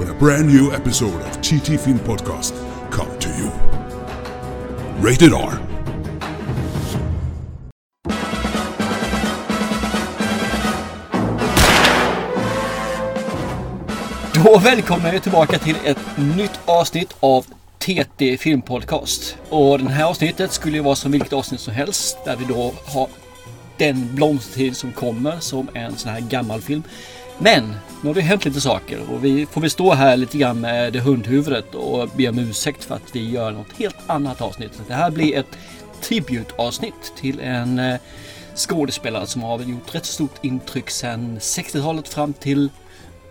when a brand new episode of TT Film Podcast come to you. Rated R. Då välkomnar jag tillbaka till ett nytt avsnitt av TT Filmpodcast. Och det här avsnittet skulle ju vara som vilket avsnitt som helst där vi då har den blomstertid som kommer som en sån här gammal film. Men nu har det hänt lite saker och vi får väl stå här lite grann med det hundhuvudet och be om ursäkt för att vi gör något helt annat avsnitt. Det här blir ett tributavsnitt till en eh, skådespelare som har gjort rätt stort intryck sedan 60-talet fram till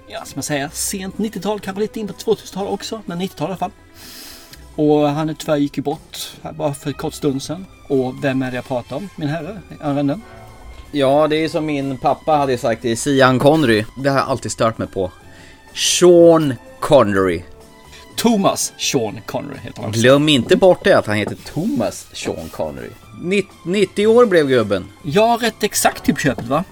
ja, ska man säga, sent 90-tal, kanske lite in på 2000-talet också, men 90-tal i alla fall. Och han är tyvärr gick ju bort här bara för en kort stund sedan. Och vem är det jag pratar om, min herre, Arrenden? Ja, det är som min pappa hade sagt, det är Sian Connery. Det har jag alltid stört mig på. Sean Connery. Thomas Sean Connery heter han. Glöm inte bort det att han heter Thomas Sean Connery. Nitt- 90 år blev gubben. Ja, rätt exakt till på köpet va?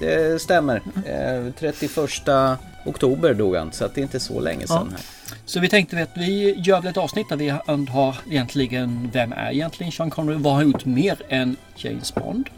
Det stämmer. Eh, 31 oktober dog han, så det är inte så länge sedan. Här. Så vi tänkte att vi gör väl ett avsnitt där vi har egentligen, vem är egentligen Sean Connery? Vad har han gjort mer än James Bond?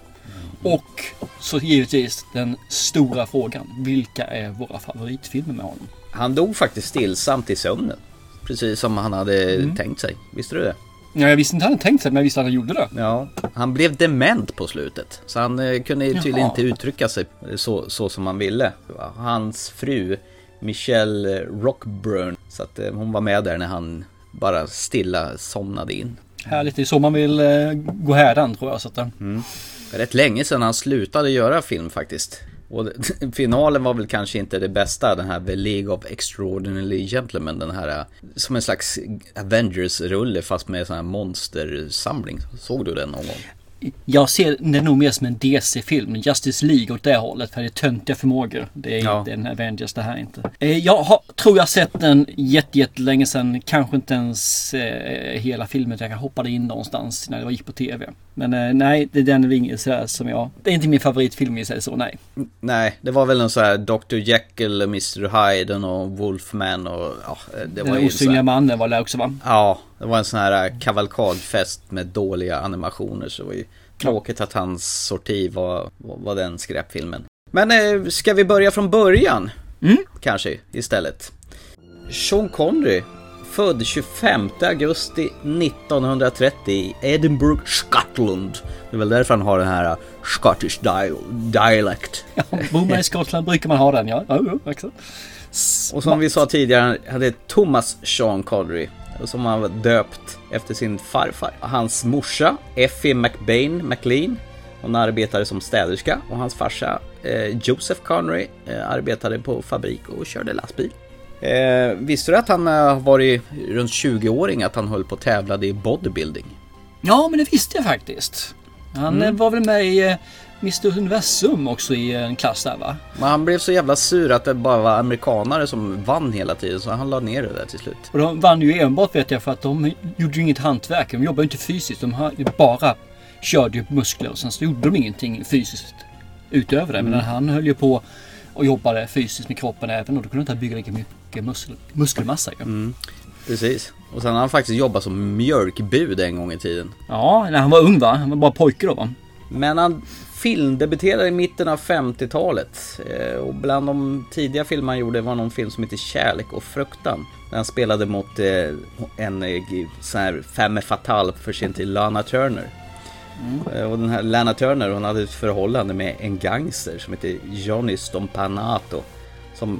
Och så givetvis den stora frågan, vilka är våra favoritfilmer med honom? Han dog faktiskt stillsamt i sömnen. Precis som han hade tänkt sig. Visste du det? Ja, jag visste inte att han hade tänkt sig, men jag visste att han gjorde det. Ja, han blev dement på slutet. Så han eh, kunde tydligen Jaha. inte uttrycka sig så, så som han ville. Hans fru, Michelle Rockburn, så att eh, hon var med där när han bara stilla somnade in. Härligt, det är så man vill eh, gå hädan tror jag. Så att, eh, Rätt länge sedan han slutade göra film faktiskt. Och finalen var väl kanske inte det bästa, den här The League of Extraordinary Gentlemen, den här eh, som en slags Avengers-rulle fast med sån här monstersamling. Såg du den någon gång? Jag ser den nog mer som en DC-film, Justice League åt det hållet. För det är töntiga förmågor. Det är Ja. inte en Avengers det här inte. Eh, Jag har, tror jag sett den jätte, jättelänge sedan. Kanske inte ens eh, hela filmen. Jag hoppade in någonstans när det gick på TV. Men eh, nej, det är den ingen sådär som jag... Det är inte min favoritfilm i sig så nej. Nej, det var väl en sån här Dr. Jekyll, Mr. Hyde och Wolfman och ja, det var Den osynliga mannen var det också va? Ja, det var en sån här kavalkadfest med dåliga animationer så det var ju tråkigt att hans sorti var, var, den skräpfilmen. Men eh, ska vi börja från början? Mm. Kanske istället. Sean Connery, född 25 augusti 1930 i Edinburgh, Scotland. Det är väl därför han har den här uh, Scottish dial- dialect. Ja, bor man i Skottland brukar man ha den ja. ja, ja exakt. Och som vi sa tidigare, han hade Thomas Sean Connery. Som han var döpt efter sin farfar. Hans morsa, Effie McBain McLean. Hon arbetade som städerska och hans farsa eh, Joseph Connery eh, arbetade på fabrik och körde lastbil. Eh, visste du att han eh, har varit runt 20-åring att han höll på och tävlade i bodybuilding? Ja, men det visste jag faktiskt. Han eh, var väl med i eh, Mr Universum också i en klass där va? Men han blev så jävla sur att det bara var amerikanare som vann hela tiden så han la ner det där till slut. Och de vann ju enbart vet jag för att de gjorde ju inget hantverk. De jobbade ju inte fysiskt. De bara körde ju muskler och sen så gjorde de ingenting fysiskt utöver det. Men han höll ju på och jobbade fysiskt med kroppen även och då kunde inte han bygga lika mycket muskel, muskelmassa ju. Precis. Och sen har han faktiskt jobbat som mjölkbud en gång i tiden. Ja, när han var ung va? Han var bara pojke då va? Men han filmdebuterade i mitten av 50-talet. Eh, Och bland de tidiga filmer han gjorde var någon film som heter Kärlek och fruktan. Där han spelade mot eh, en eh, sån här femme fatale för sin till Lana Turner. Eh, Och den här Lana Turner hon hade ett förhållande med en gangster som heter Johnny Stompanato. Som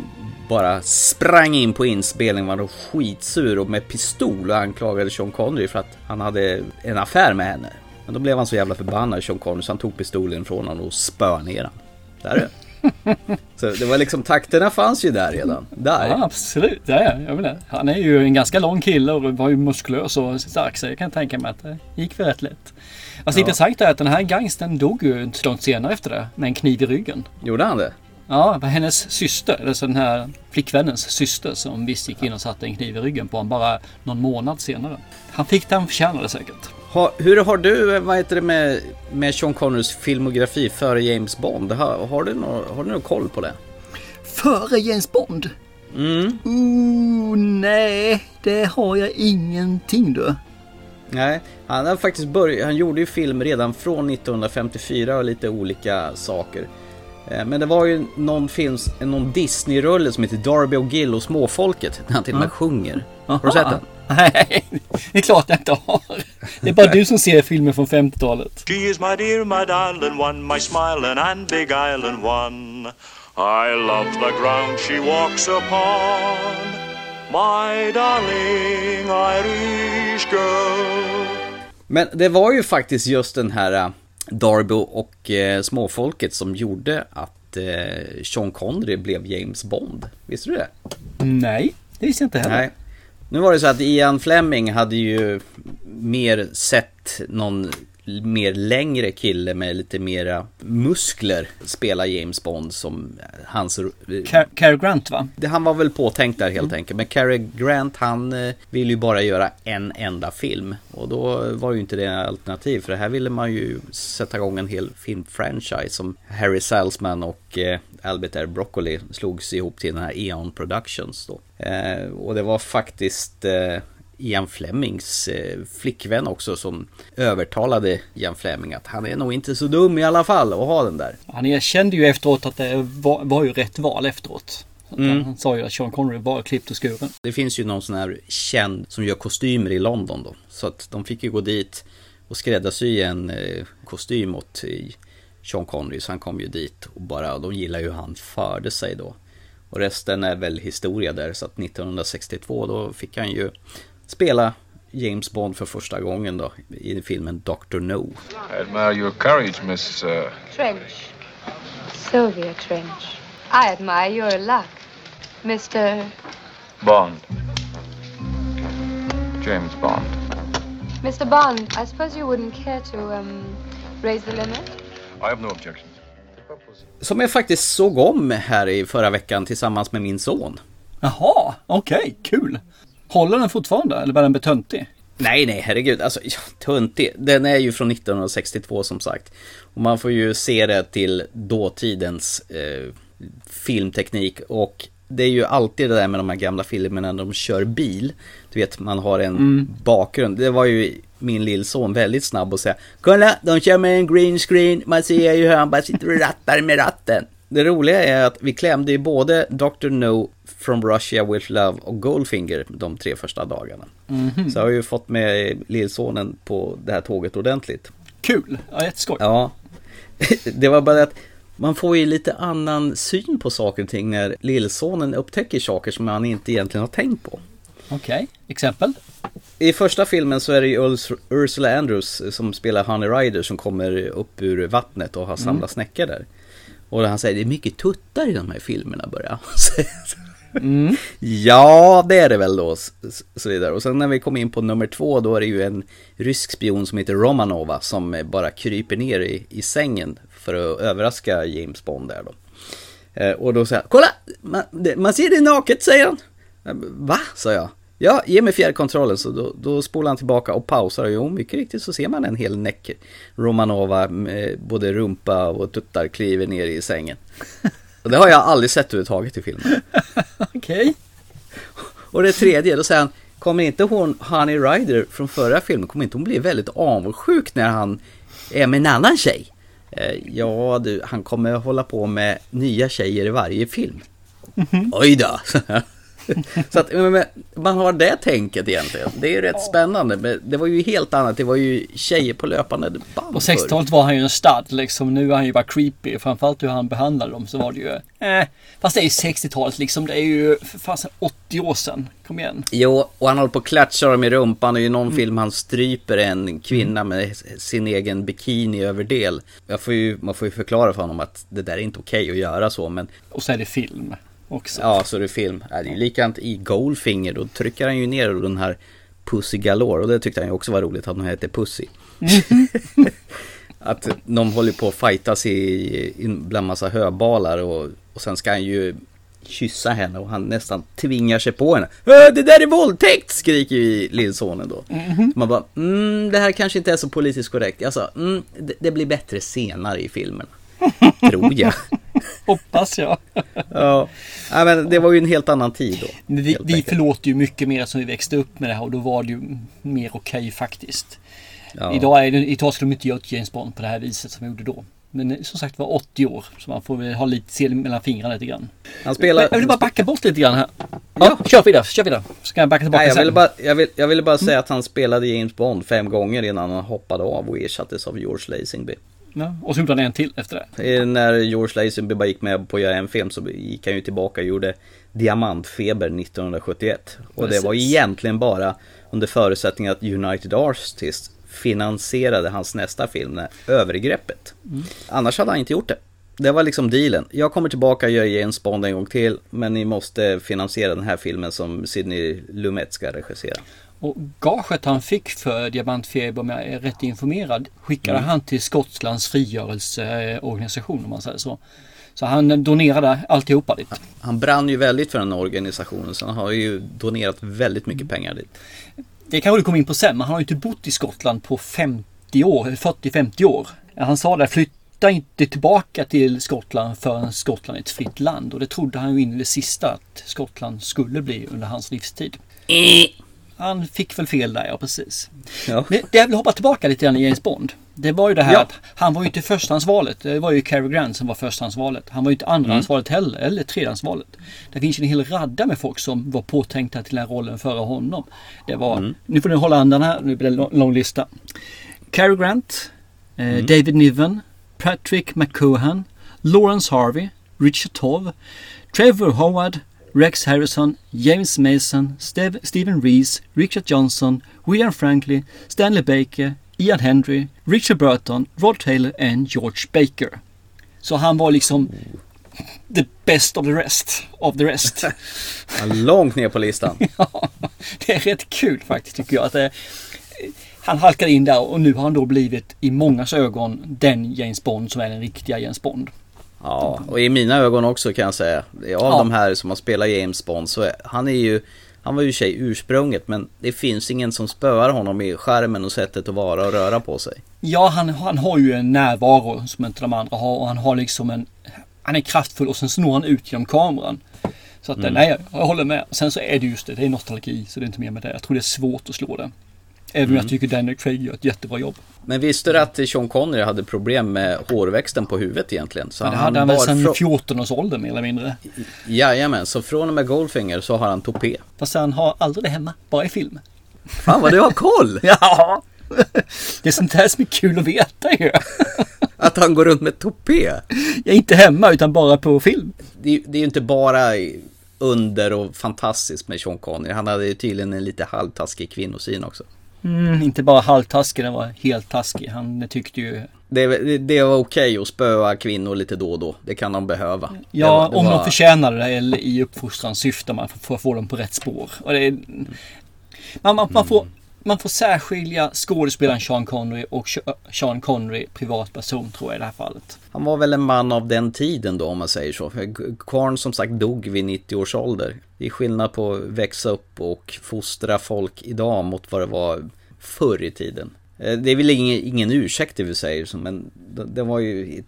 bara sprang in på inspelningen, var skitsur och med pistol och anklagade Sean Connery för att han hade en affär med henne. Men då blev han så jävla förbannad Sean Connery så han tog pistolen från honom och spöade ner honom. Där är. Så det var liksom, takterna fanns ju där redan. Där. Ja, absolut. Ja, ja, jag menar, han är ju en ganska lång kille och var ju muskulös och stark så jag kan tänka mig att det gick rätt lätt. Alltså Ja. intressant är att den här gangstern dog ju inte långt senare efter det med en kniv i ryggen. Gjorde han det? Ja, det var hennes syster, alltså den här flickvännens syster som visst gick in och satte en kniv i ryggen på honom bara någon månad senare. Han fick det han förtjänade säkert. Ha, hur har du, vad heter det med, med Sean Connerys filmografi före James Bond? Har, har, du nå, har du någon koll på det? Före James Bond? Mm. Ooh, nej, det har jag ingenting du. Nej, han har faktiskt börjat, han gjorde ju film redan från 1954 och lite olika saker. Eh, Men det var ju någon film, någon Disney-rulle som heter Darby och Gill och Småfolket, när han till och med sjunger. Har du sett den? Nej, det är klart jag inte har. Det är bara du som ser filmer från 50-talet. She is my dear, my darling one, my smiling and big island one. I love the ground she walks upon, my darling Irish girl. Men det var ju faktiskt just den här eh, Darby och eh, Småfolket som gjorde att eh, Sean Connery blev James Bond. Visste du det? Nej, det visste jag inte heller. Nej. Nu var det så att Ian Fleming hade ju mer sett någon mer längre kille med lite mera muskler spela James Bond som hans... Car- Cary Grant va? Det- Han var väl påtänkt där helt enkelt. Men Cary Grant han eh, ville ju bara göra en enda film. Och då var ju inte det alternativ. För det här ville man ju sätta igång en hel filmfranchise som Harry Salzman och eh, Albert R. Broccoli slogs ihop till den här Eon Productions då. Eh, och det var faktiskt eh, Ian Flemings eh, flickvän också som övertalade Ian Fleming att han är nog inte så dum i alla fall att ha den där. Han erkände ju efteråt att det var, var ju rätt val efteråt. Mm. Han sa ju att Sean Connery var klippt och skuren. Det finns ju någon sån här känd som gör kostymer i London då. Så att de fick ju gå dit och skräddarsy en eh, kostym åt eh, Sean Connery. Så han kom ju dit och bara, och de gillar ju hur han förde sig då. Och resten är väl historia där. Så att 1962 då fick han ju spela James Bond för första gången då i filmen Dr. No. I admire your courage, Miss. Uh, Trench. Sylvia Trench. I admire your luck, Mr. Bond. James Bond. Mr. Bond. I suppose you wouldn't care to um, raise the limit. I have no objections. Som jag faktiskt såg om här i förra veckan tillsammans med min son. Jaha, okej, kul. Håller den fortfarande eller var den betöntig? Nej, nej, herregud. Alltså, ja, töntig. Den är ju från 1962 som sagt. Och man får ju se det till dåtidens eh, filmteknik. Och det är ju alltid det där med de här gamla filmerna när de kör bil. Du vet, man har en bakgrund. Det var ju min lillson väldigt snabb att säga Kolla, de kör med en green screen. Man ser ju hur han bara sitter och rattar med ratten. Det roliga är att vi klämde ju både Dr. No, From Russia With Love och Goldfinger de tre första dagarna. Så jag har ju fått med lillsonen på det här tåget ordentligt. Kul, ja, jätteskoj. Ja, det var bara att man får ju lite annan syn på saker och ting när lillsonen upptäcker saker som han inte egentligen har tänkt på. Okej, exempel? I första filmen så är det ju Urs- Ursula Andrews som spelar Honey Rider som kommer upp ur vattnet och har samlat snäckor där. Och han säger det är mycket tuttar i de här filmerna börjar han säga. Ja, det är det väl då. Så vidare. Och sen när vi kommer in på nummer två då är det ju en rysk spion som heter Romanova som bara kryper ner i, i sängen för att överraska James Bond där då. Eh, och då säger han, kolla! Man, man ser det naket, säger han. Eh, Va? sa jag. Ja, ge mig fjärrkontrollen. Så då, då spolar han tillbaka och pausar. Och jo, mycket riktigt så ser man en hel näck Romanova med både rumpa och tuttar kliver ner i sängen. Och det har jag aldrig sett överhuvudtaget i filmen. Okej. Och det tredje, då säger han, kommer inte hon, Honey Rider från förra filmen, kommer inte hon bli väldigt avundsjuk när han är med en annan tjej? Eh, ja du, han kommer hålla på med nya tjejer i varje film. Oj då! Så att, man har det tänket egentligen. Det är ju rätt spännande. Men det var ju helt annat. Det var ju tjejer på löpande band På förr. 60-talet var han ju en stud liksom. Nu är han ju bara creepy. Framförallt hur han behandlade dem så var det ju... Eh. Fast det är ju 60-talet liksom. Det är ju för fasen 80 år sedan. Kom igen. Jo, och han håller på att klatscha dem i rumpan. Och i någon Mm. film han stryper en kvinna med sin egen bikini överdel. Jag får ju, man får ju förklara för honom att det där är inte okej att göra så. Men Och så är det film också. ja, så är det film. Ja, det är ju likadant i Goldfinger. Då trycker han ju ner den här Pussy Galore. Och det tyckte han ju också var roligt att hon hette Pussy. att de håller på att fightas i, i bland massa höbalar. Och, och sen ska han ju kyssa henne och han nästan tvingar sig på henne. "Äh, Det där är våldtäkt! skriker ju lillsonen då. Man bara, mm, det här kanske inte är så politiskt korrekt. Jag sa, mm, det, det blir bättre senare i filmerna. Tror jag. Hoppas jag. ja. ja, men det var ju en helt annan tid då. Men vi, vi förlåter ju mycket mer som vi växte upp med det här och då var det ju mer okej faktiskt. Ja. Idag, är det, idag skulle de inte göra ett James Bond på det här viset som vi gjorde då. Men som sagt var 80 år så man får väl ha lite se mellan fingrarna lite grann. Han spelar... Jag vill bara backa bort lite grann här. Ja, kör vidare, kör vidare. Ska jag backa tillbaka Nej, jag sen? ville bara, jag vill, jag ville bara säga att han spelade James Bond fem gånger innan han hoppade av och ersattes av George Lazenby. Ja, och så gjorde han en till efter det. Eh, När George Lazenby bara gick med på att göra en film så gick han ju tillbaka och gjorde Diamantfeber 1971. Och det var Precis. egentligen bara under förutsättning att United Artists finansierade hans nästa film, Övergreppet. Annars hade han inte gjort det. Det var liksom dealen. Jag kommer tillbaka och gör James Bond en gång till, men ni måste finansiera den här filmen som Sidney Lumet ska regissera. Och gaget han fick för Diamantfeber, om jag är rätt informerad, skickade Mm. han till Skottlands frigörelseorganisation om man säger så. Så han donerade alltihopa dit. Han brann ju väldigt för den här organisationen, så han har ju donerat väldigt mycket pengar dit. Det kanske du kom in på sen, men han har ju inte bott i Skottland på 50 år, 40-50 år. Han sa det, flytta inte tillbaka till Skottland förrän Skottland är ett fritt land. Och det trodde han ju in i det sista att Skottland skulle bli under hans livstid. Han fick väl fel där, ja precis. Ja. Det, det jag vill hoppa tillbaka lite grann i James Bond. Det var ju det här Ja. att han var ju inte förstahandsvalet. Det var ju Cary Grant som var förstahandsvalet. Han var ju inte andrahandsvalet heller, eller tredjehandsvalet. Det finns ju en hel radda med folk som var påtänkta till den här rollen före honom. Det var, nu får ni hålla andan här, nu blir det en lång, lista. Cary Grant, eh, David Niven, Patrick McCohan, Lawrence Harvey, Richard Tove, Trevor Howard, Rex Harrison, James Mason, Stev- Stephen Rees, Richard Johnson, William Franklin, Stanley Baker, Ian Henry, Richard Burton, Rod Taylor och George Baker. Så han var liksom the best of the rest of the rest. Långt ner på listan. Ja, det är rätt kul faktiskt tycker jag. Att det, han halkade in där och nu har han då blivit i mångas ögon den James Bond som är den riktiga James Bond. Ja, och i mina ögon också kan jag säga. Av Ja. de här som har spelat James Bond så är, han är ju han var ju sig ursprunget men det finns ingen som spöar honom i skärmen och sättet att vara och röra på sig. Ja, han, han har ju en närvaro som inte de andra har och han har liksom en... Han är kraftfull och sen snor han ut genom kameran. Så att nej, jag håller med. Sen så är det just det, det är nostalgi så det är inte mer med det. Jag tror det är svårt att slå det. Även om jag tycker Daniel Craig gör ett jättebra jobb. Men visste du att Sean Connery hade problem med hårväxten på huvudet egentligen? Så Men det hade han väl sedan frå- 14 års ålder mer eller mindre. Jajamän, så från och med Goldfinger så har han topé. Fast han har aldrig det hemma, bara i film. Fan vad du har koll! Ja! Det är sånt här som är kul att veta ju. Att han går runt med topé. Är inte hemma utan bara på film. Det, är- det är ju inte bara under och fantastiskt med Sean Connery. Han hade ju tydligen en lite halvtaskig kvinnosyn också. Mm, inte bara halvtaskig, den var helt taskig. Han tyckte ju... Det, det, det var okej att spöa kvinnor lite då och då. Det kan de behöva. Det Ja, var- det om var- de förtjänade det eller i uppfostrans syfte man att få dem på rätt spår. Och det man, man, man, får, man får särskilja skådespelaren Sean Connery och Sean Connery privatperson tror jag i det här fallet. Han var väl en man av den tiden då om man säger så. För Kvarn som sagt dog vid 90 års ålder. Det är skillnad på att växa upp och fostra folk idag mot vad det var förr i tiden. Eh, det är väl ingen, ingen ursäkt det vi säger, sig men det, det var ju...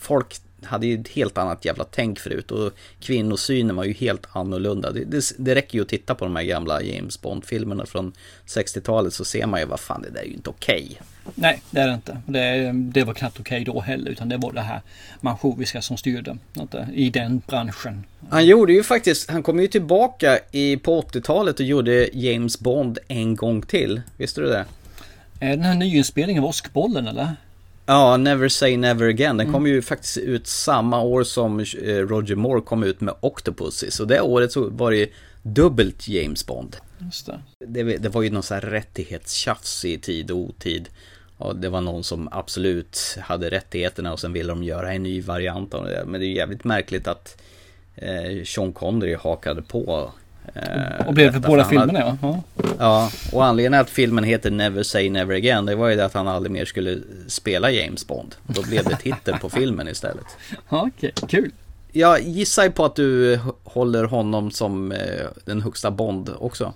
Folk hade ju ett helt annat jävla tänk förut och kvinnosynen var ju helt annorlunda. Det, det, det räcker ju att titta på de här gamla James Bond-filmerna från 60-talet så ser man ju vad fan det där är ju inte okej. Nej, det är det inte. Det, det var knappt okej då heller. Utan det var det här manchoviska som styrde inte, i den branschen. Han gjorde ju faktiskt, han kom ju tillbaka i, på 80-talet och gjorde James Bond en gång till. Visste du det? Är den här nyinspelningen av Åskbollen eller? Ja, Never Say Never Again. Den kom ju faktiskt ut samma år som eh, Roger Moore kom ut med Octopussy. Så det året så var det dubbelt James Bond. Just det. Det, det var ju någon sån här rättighetstjafs i tid och otid. Och det var någon som absolut hade rättigheterna och sen ville de göra en ny variant av det. Men det är jävligt märkligt att eh, Sean Connery hakade på. Eh, Och blev för båda för hade- filmerna ja. ja. Och anledningen att filmen heter Never Say Never Again, det var ju det att han aldrig mer skulle spela James Bond. Då blev det titel på filmen istället. Okej, kul. Jag gissar ju på att du håller honom som eh, den högsta Bond också.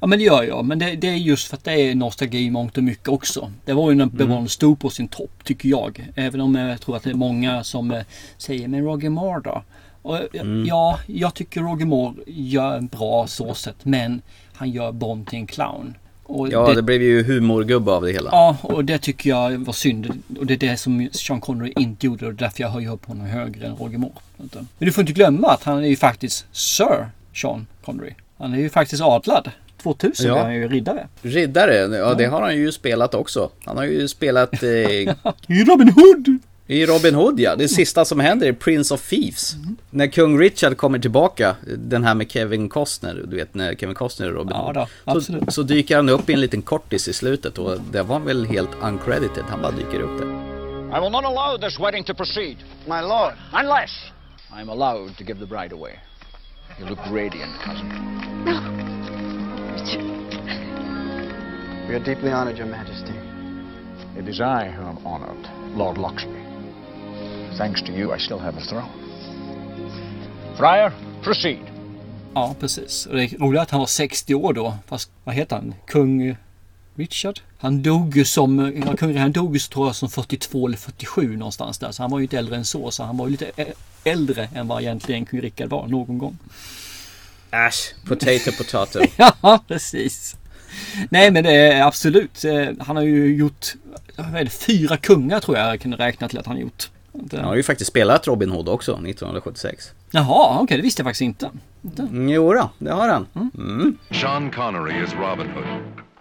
Ja men det gör jag. Men det, det är just för att det är nostalgi i mångt och mycket också. Det var ju när Bond stod på sin topp tycker jag. Även om jag tror att det är många som eh, säger men Roger Moore då? Och, eh, Ja, jag tycker Roger Moore gör en bra så sätt. Men han gör Bond till en clown. Och Ja, det blev ju humorgubbe av det hela. Ja, och det tycker jag var synd. Och det är det som Sean Connery inte gjorde och därför jag höjer upp honom högre än Roger Moore. Men du får inte glömma att han är ju faktiskt Sir Sean Connery. Han är ju faktiskt adlad. 2000 Ja. är han ju riddare. Riddare, ja det har han ju spelat också. Han har ju spelat eh, Robin Hood! I Robin Hood ja, det sista som händer i Prince of Thieves. När kung Richard kommer tillbaka, den här med Kevin Costner, du vet när Kevin Costner är Robin Ja Hood. då, så, absolut. så dyker han upp i en liten kortis i slutet och det var väl helt uncredited, han bara dyker upp där. I will not allow this wedding to proceed. My lord, Unless I'm allowed to give the bride away. You look radiant, cousin. We are deeply honored, Your Majesty. it is I who am honored, Lord Luxby. Thanks to you, I still have a throne. Friar, proceed. Ja, precis. Och det är roligt att han var 60 år då. Fast vad heter han? Kung Richard? Han dog ju som, ja, kung han dog ju så tror jag som 42 eller 47 någonstans där. Så han var ju inte äldre än så. Så han var ju lite äldre än vad egentligen kung Rickard var någon gång. Äsch, potato potato. Ja, precis. Nej, men det är absolut. eh, Han har ju gjort, vad är det, fyra kungar tror jag jag kunde räkna till att han gjort. Han har ju faktiskt spelat Robin Hood också, 1976. Jaha, okej, det visste jag faktiskt inte. Mm, jo då, det har han. Sean Connery is Robin Hood.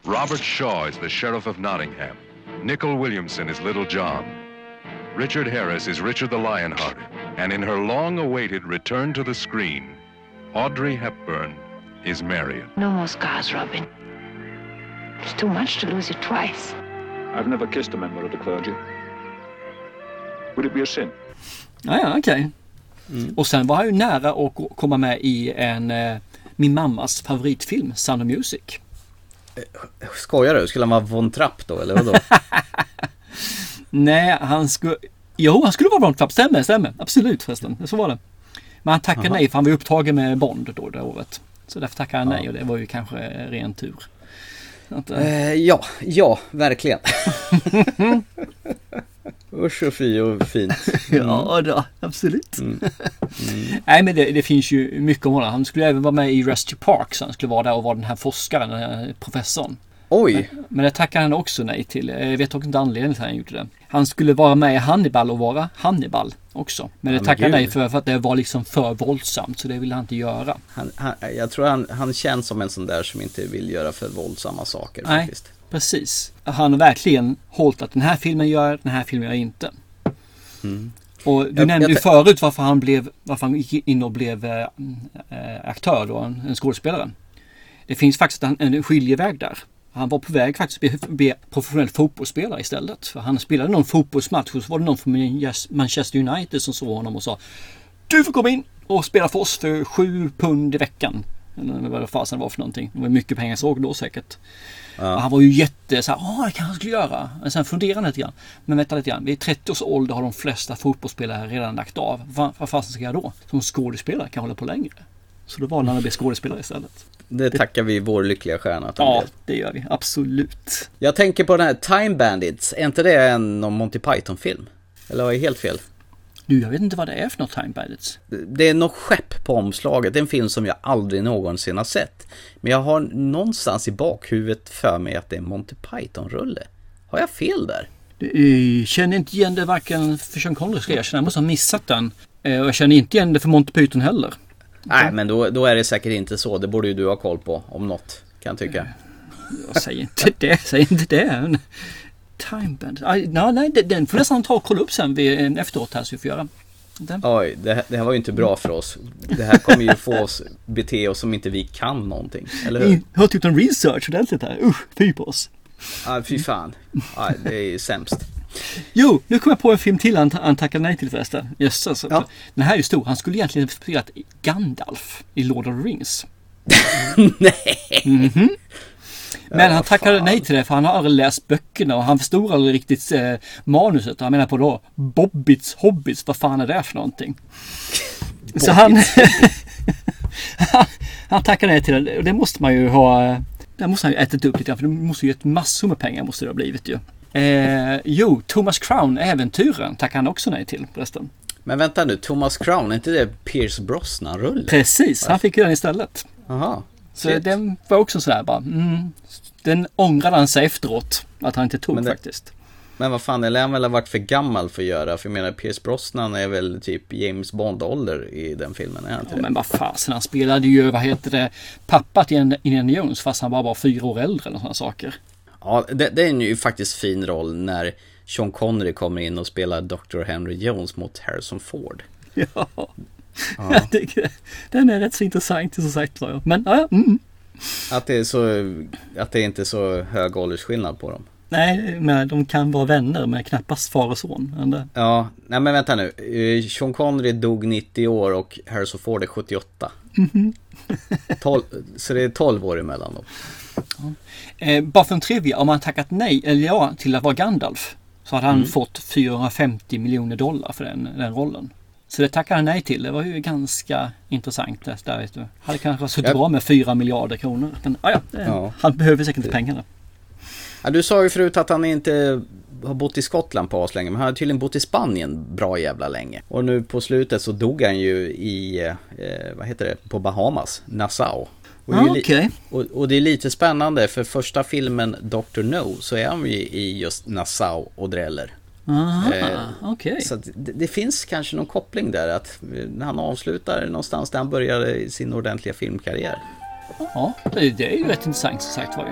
Robert Shaw is the Sheriff of Nottingham. Nicol Williamson is Little John. Richard Harris is Richard the Lionhearted. And in her long awaited return to the screen, Audrey Hepburn is Marion. No more scars, Robin. It's too much to lose you twice. I've never kissed a member of the clergy. Would it be a sin? Ja, ja, okej. Och sen var han ju nära att komma med i en, eh, min mammas favoritfilm, Sound of Music. Skojar du? Skulle han vara Von Trapp då, eller vadå? Nej, han skulle... Jo, han skulle vara Bond Trapp. Stämmer, stämmer. Absolut förresten. Så var det. Men han tackade nej för han var upptagen med Bond då det året. Så därför tackade han nej och det var ju kanske ren tur. Att, eh, Eh, ja, ja, verkligen. Usch och fy och fint. Ja, då, absolut. Nej, men det, det finns ju mycket om honom. Han skulle även vara med i Rescue Park. Så han skulle vara där och vara den här forskaren, den här professorn. Oj, Men det tackade han också nej till. Jag vet också inte anledningen till att han gjorde det. Han skulle vara med i Hannibal och vara Hannibal också. Men det Ja, men tackade han nej för, för att det var liksom för våldsamt. Så det ville han inte göra. han, han, jag tror han, han känns som en sån där som inte vill göra för våldsamma saker Nej. faktiskt. Precis. Han har verkligen hållit att den här filmen gör den här filmen gör inte. Och du Jag- nämnde ju förut varför han, blev, varför han gick in och blev eh, aktör då, en, en skådespelare. Det finns faktiskt en, en skiljeväg där. Han var på väg faktiskt att bli, bli professionell fotbollsspelare istället. För han spelade någon fotbollsmatch och så var det någon från Manchester United som såg honom och sa Du får komma in och spela för oss för sju pund i veckan. Eller vad fasen var för någonting. Det var mycket pengar såg då säkert. Och han var ju jätte så här, åh det kanske han skulle göra. Men sen funderade han lite grann. Men vänta lite grann, vid 30 års ålder har de flesta fotbollsspelare redan lagt av. Vad, vad fasen ska jag då? Som skådespelare kan jag hålla på längre. Så då valde han att bli skådespelare istället. Det tackar vi vår lyckliga stjärna att Ja, det gör vi. Absolut. Jag tänker på den här Time Bandits, är inte det en någon Monty Python-film? Eller har jag helt fel? Du, jag vet inte vad det är för något Time Bandits. Det är något skepp på omslaget. Det är en film som jag aldrig någonsin har sett. Men jag har någonstans i bakhuvudet för mig att det är Monty Python-rulle. Har jag fel där? Jag känner inte igen det varken för Sean Connery ska jag erkänna. Jag måste ha missat den. Eh, Och jag känner inte igen det för Monty Python heller. Nej, men då, då är det säkert inte så. Det borde ju du ha koll på, om något, kan jag tycka. Jag säger inte det, säger inte det. Time Bandits. Aj, nej, nej, den- får nästan ta och kolla upp sen vid, efteråt här så vi får göra. Den. Oj, det, här- det här var ju inte bra för oss. Det här kommer ju få oss bete oss som inte vi kan någonting, eller hur? Jag har gjort en research ordentligt här. Usch, fy på oss. Ja, fy fan. Ja, det är ju sämst. Jo, nu kom jag på en film till han, han tackade nej till förresten. Jösses. Den här är ju stor. Han skulle egentligen spelat Gandalf i Lord of the Rings. nej! Mhm. Men han tackade nej till det för han har aldrig läst böckerna och han förstod aldrig riktigt eh, manuset. Han menar på då Bobbits Hobbits, vad fan är det för någonting? Så han, han, han tackade nej till det och det måste man ju ha, det måste han ju ätit upp lite grann för det måste ju gett massor med pengar måste det ha blivit ju. Eh, jo, Thomas Crown, Äventyren, tackade han också nej till förresten. Men vänta nu, Thomas Crown, är inte det Pierce Brosnan-rulle? Precis, han fick ju den istället. Jaha. Så Shit. den var också sådär bara, mm, den ångrade han sig efteråt att han inte tog Men det- faktiskt. Men vad fan, det lär han väl varit för gammal för att göra? För jag menar, Pierce Brosnan är väl typ James Bond-ålder i den filmen, är han inte Ja, det? men vad fasen, han spelade ju, vad heter det, pappa till Indiana Jones fast han bara var fyra år äldre eller sådana saker. Ja, det, det är ju faktiskt fin roll när Sean Connery kommer in och spelar Dr. Henry Jones mot Harrison Ford. Ja, Ja. den är rätt så intressant som sagt var. Men ja, ja, mm. Att det är så, att det inte är så hög åldersskillnad på dem. nej, men de kan vara vänner men knappast far och son. Det, Ja, nej men vänta nu. Eh, Sean Connery dog 90 år och Harrison Ford är 78. Mhm. 12, så det är 12 år emellan då. eh, bara för en trivia, om han tackat nej, eller ja, till att vara Gandalf så hade han Mm. fått 450 miljoner dollar för den, den rollen. Så det tackade han nej till. Det var ju ganska intressant. det Där, vet du. Hade kanske suttit Ja. bra med 4 miljarder kronor. Men ja, ja, Ja. han behöver säkert inte pengarna. Ja, du sa ju förut att han inte har bott i Skottland på länge men han har tydligen bott i Spanien bra jävla länge. Och nu på slutet så dog han ju i, eh, vad heter det, på Bahamas, Nassau. Och, Ah, okej. och, och det är lite spännande för första filmen Dr. No så är han ju i just Nassau och dräller. Aha, Eh, okej. Så det, det finns kanske någon koppling där att när han avslutar någonstans där han började sin ordentliga filmkarriär. Ja, det, är ju rätt intressant som sagt var ju.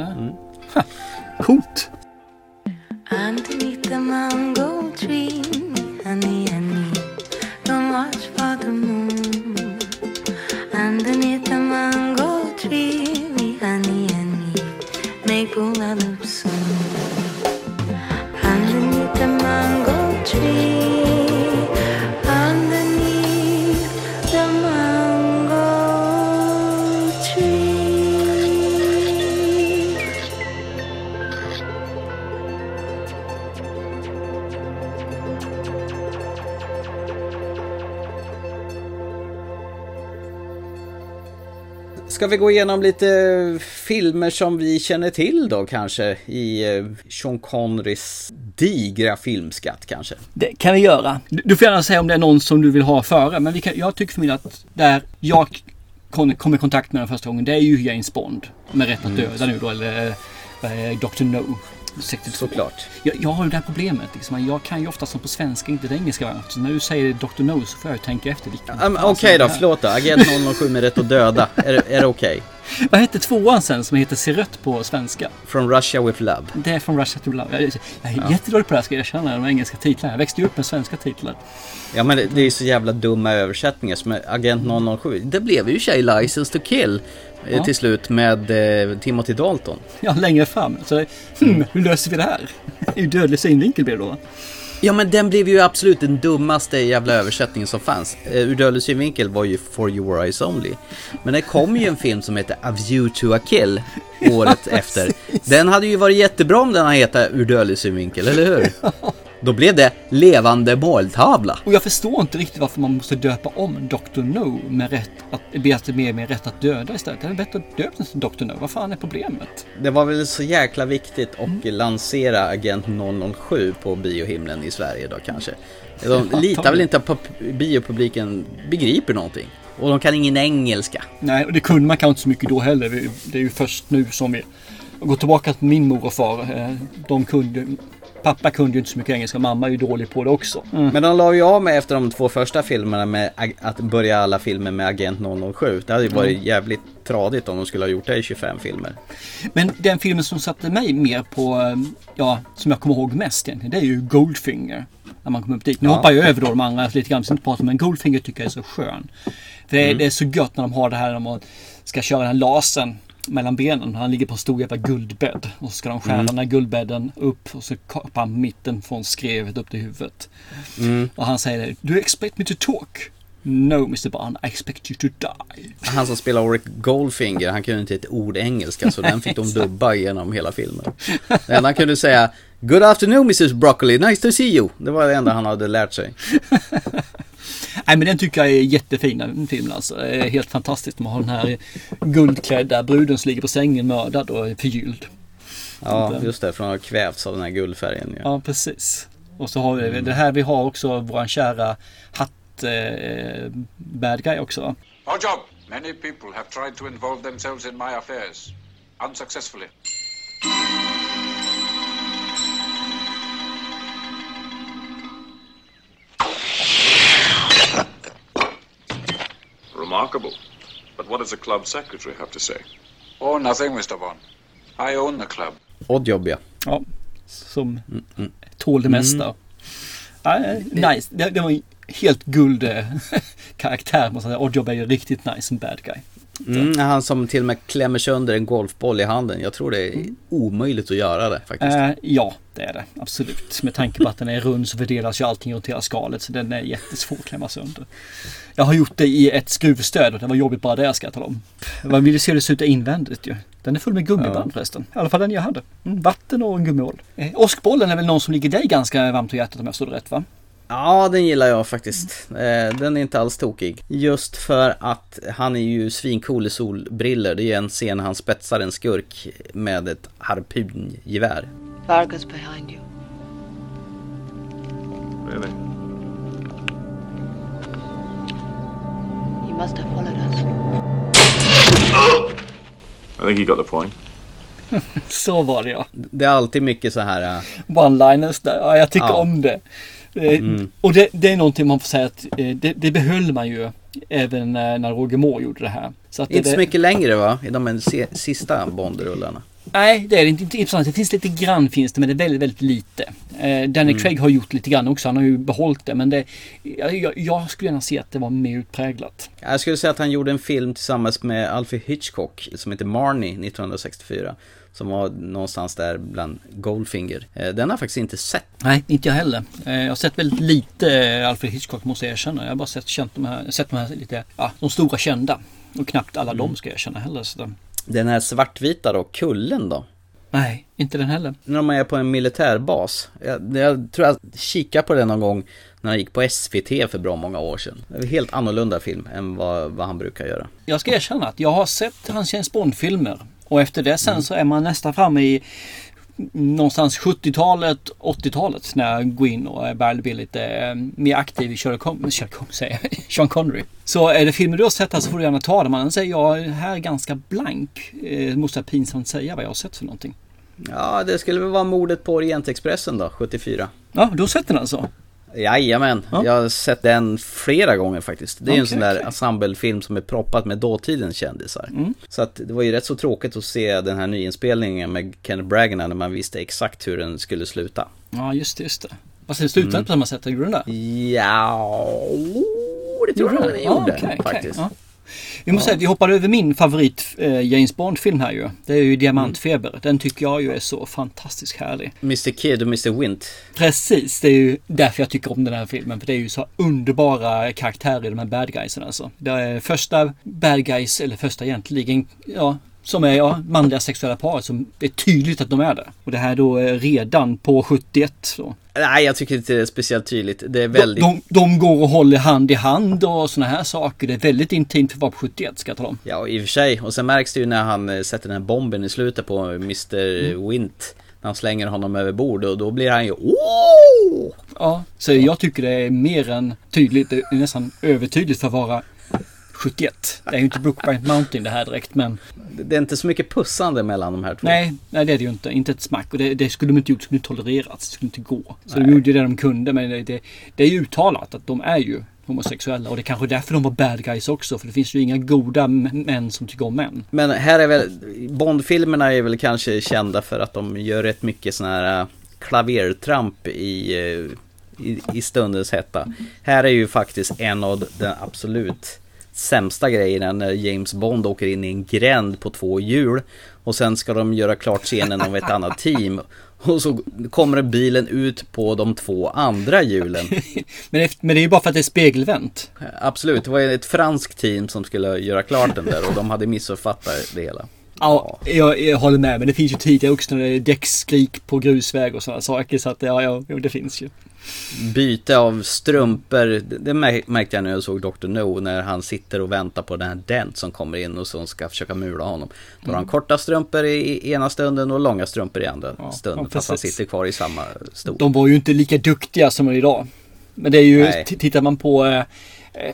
Ja. Mm. Ha, coolt. Underneath the mango tree, honey, honey, don't watch for the moon. Underneath the mango tree, honey, honey, make Ska vi gå igenom lite filmer som vi känner till då kanske i eh, Sean Connerys digra filmskatt kanske? Det kan vi göra. Du, får gärna säga om det är någon som du vill ha före. Men vi kan, jag tycker för mig att där jag kom, i kontakt med den första gången. Det är ju James Bond. Med Rätt att döda nu då. Eller eh, Dr. No. 62. Såklart. Jag, jag har ju det här problemet. Liksom. Jag kan ju ofta som på svenska inte det engelska. Så när du säger Dr. No så får jag tänka efter. Um, Okej som då, förlåt då. Agent 007 med rätt att döda. Är, det- är det okej? Vad hette tvåan sen som heter Se rött på svenska? From Russia with Love. Det är från Russia to Love. Jag, jag, jag är Ja. jättedålig på det här ska jag erkänna, de engelska titlarna. Jag växte ju upp med svenska titlar. Ja men det, det är ju så jävla dumma översättningar som Agent 007. Det blev ju tjej License to Kill Ja. till slut med eh, Timothy Dalton. Ja, längre fram. Så, hmm, hur löser vi det här? Ju dödlig synvinkel blir det då. Ja men den blev ju absolut den dummaste jävla översättningen som fanns. Eh, ur dödlig synvinkel var ju For Your Eyes Only. Men det kom ju en film som heter A View to a Kill året efter. Den hade ju varit jättebra om den hade hetat Ur dödlig synvinkel, eller hur? Då blev det levande måltavla. Och jag förstår inte riktigt varför man måste döpa om Dr. No med rätt att, be att med, med rätt att döda istället. Det är bättre att döpa den till Dr. No. Vad fan är problemet? Det var väl så jäkla viktigt att lansera Agent 007 på biohimlen i Sverige då kanske. De litar ta väl inte på biopubliken begriper någonting. Och de kan ingen engelska. Nej, och det kunde man kanske inte så mycket då heller. Det är ju först nu som vi går tillbaka till min mor och far. eh, De kunde, pappa kunde ju inte så mycket engelska. Mamma är ju dålig på det också. Men de la ju av med efter de två första filmerna med att börja alla filmer med Agent 007. Det hade ju varit Mm. jävligt tradigt om de skulle ha gjort det i 25 filmer. Men den filmen som satte mig mer på, eh, ja, som jag kommer ihåg mest egentligen, det är ju Goldfinger. När man kommer upp dit. Nu Ja. hoppar jag över då de andra lite grann, så inte prata om, men Goldfinger tycker jag är så skön. För det, är- Mm. det är så gött när de har det här när man ska köra den här lasern mellan benen. Han ligger på en stor jävla guldbädd. Och så ska de skära Mm. den här guldbädden upp och så kapar han mitten från skrevet upp till huvudet. Mm. Och han säger Do you expect me to talk? No Mr. Bond, I expect you to die. Han som spelar Oric Goldfinger, han kunde inte ett ord engelska så den fick de dubba genom hela filmen. Det enda han kunde säga Good afternoon Mrs Broccoli, nice to see you. Det var det enda han hade lärt sig. Nej men den tycker jag är jättefin den filmen alltså. Det är helt fantastiskt. Man har den här guldklädda bruden som ligger på sängen mördad och är förgylld. Ja, just det, från att ha kvävts av den här guldfärgen. Ja. Ja precis. Och så har vi det här vi har också våran kära hatt eh, bad guy också. Our job. Many people have tried to involve themselves in my affairs. Unsuccessfully. Remarkable. But what does the club secretary have to say? Oh, nothing, Mr. Bond. I own the club. Oddjob ja. Ja, som mm. tål det mesta. Ja, eh, nice. Det, det var en helt guld eh, karaktär. måste jag säga. Oddjob är ju riktigt nice som bad guy. Mm, han som till och med klämmer sönder en golfboll i handen. Jag tror det är omöjligt att göra det faktiskt. Eh, ja, det är det. Absolut. Med tanke på att den är rund så fördelas ju allting runt hela skalet. Så den är jättesvår att klämma sönder. Jag har gjort det i ett skruvstöd och det var jobbigt bara det ska jag tala om. Man vill ju se hur det ser ut invändigt ju. Den är full med gummiband Ja. förresten. I alla fall den jag hade. Mm, vatten och en gummiål. Eh, åskbollen är väl någon som ligger dig ganska varmt om hjärtat om jag står rätt va? Ja, den gillar jag faktiskt. Eh, Den är inte alls tokig. Just för att han är ju svincool i solbriller. Det är en scen när han spetsar en skurk med ett harpungevär. Vargas behind you. Really? You must have followed us. I think he got the point. Så var det ja. Det är alltid mycket så här... eh, One-liners där. Ja, jag tycker Ja. om det. Eh, Mm. Och det, det är någonting man får säga att eh, det, det behöll man ju även när, Roger Moore gjorde det här. Så att Inte det, så mycket längre va? I de sista Bond-rullarna. Nej, det är inte. inte intressant. Det finns lite grann finns det, men det är väldigt, väldigt lite. Eh, Danny Mm. Craig har gjort lite grann också. Han har ju behållit det, men det, jag, jag, jag skulle gärna se att det var mer utpräglat. Jag skulle säga att han gjorde en film tillsammans med Alfred Hitchcock som heter Marnie 1964. Som var någonstans där bland Goldfinger. Eh, Den har jag faktiskt inte sett. Nej, inte jag heller. Eh, Jag har sett väldigt lite eh, Alfred Hitchcock måste jag erkänna. Jag har bara sett, känt de här, sett de här lite, ja, de stora kända. Och knappt alla Mm. de ska jag erkänna heller. Så Den här svartvita då, Kullen då? nej, inte den heller. När de är på en militärbas. Jag, jag tror jag kikade på den någon gång när han gick på SVT för bra många år sedan. En helt annorlunda film än vad, vad han brukar göra. Jag ska erkänna att jag har sett hans James Bond-filmer. Och efter det Mm. sen så är man nästan framme i någonstans 70-talet, 80-talet när jag går in och börjar bli lite eh, mer aktiv i Sherlock Holmes, Sherlock Holmes säger jag, Sean Connery. Så är det filmer du har sett här så får du gärna ta dem. Annars säger jag här är ganska blank. Eh, måste jag pinsamt säga vad jag har sett för någonting. Ja, det skulle väl vara mordet på Orientexpressen då, 74. Ja, du har sett den alltså? Jajamän, Ja. jag har sett den flera gånger faktiskt. Det är ju en Okej, sån där okej. ensemblefilm som är proppat med dåtidens kändisar. Mm. Så att det var ju rätt så tråkigt att se den här nyinspelningen med Kenneth Branagh när man visste exakt hur den skulle sluta. Ja, just det, just det. Fast det slutade Mm. på samma sätt, gjorde den där? Ja, det tror jag den gjorde okej, okej, faktiskt. ja. Vi måste säga att vi hoppade över min favorit eh, James Bond-film här ju. Det är ju Diamantfeber. Den tycker jag ju är så fantastiskt härlig. Mr Kid och Mr Wint. Precis, det är ju därför jag tycker om den här filmen. För det är ju så underbara karaktärer i de här bad guysen alltså. Det är första bad guys, eller första egentligen, ja, Som är ja, manliga sexuella par som det är tydligt att de är det. Och det här då är redan på 71. Så. Nej, jag tycker inte det är speciellt tydligt. Det är väldigt... De, de går och håller hand i hand och sådana här saker. Det är väldigt intimt för att vara på 71 ska jag tala om. Ja, i och för sig. Och sen märks det ju när han eh, sätter den här bomben i slutet på Mr. Mm. Wint. När han slänger honom över bord och då blir han ju Åh! Ja, så jag tycker det är mer än tydligt. Det är nästan övertydligt för att vara 71. Det är ju inte Brookbank Mountain det här direkt men... Det är inte så mycket pussande mellan de här två. Nej, nej det är det ju inte. Inte ett smack. Och det, det skulle de inte gjort. Det skulle inte tolererats. Det skulle inte gå. Så Nej. de gjorde det de kunde. Men det, det, det är ju uttalat att de är ju homosexuella. Och det är kanske därför de var bad guys också. För det finns ju inga goda män som tycker om män. Men här är väl, Bondfilmerna är väl kanske kända för att de gör rätt mycket sådana här äh, klavertramp i, äh, i, i stundens hetta. Här är ju faktiskt en av den absolut sämsta grejerna när James Bond åker in i en gränd på två hjul och sen ska de göra klart scenen av ett annat team. Och så kommer bilen ut på de två andra hjulen. Men det, men det är ju bara för att det är spegelvänt. Absolut, det var ett franskt team som skulle göra klart den där och de hade missuppfattat det hela. Ja, jag, jag håller med. Men det finns ju tidigare också när det är däckskrik på grusväg och sådana saker. Så att ja, ja, det finns ju. Byte av strumpor, det- det mär- märkte jag när jag såg Dr. No när han sitter och väntar på den här Dent som kommer in och som ska försöka mula honom. Då har han Mm. korta strumpor i ena stunden och långa strumpor i andra stunden. ja, fast han sitter kvar i samma stol. De var ju inte lika duktiga som idag. Men det är ju, tittar man på eh,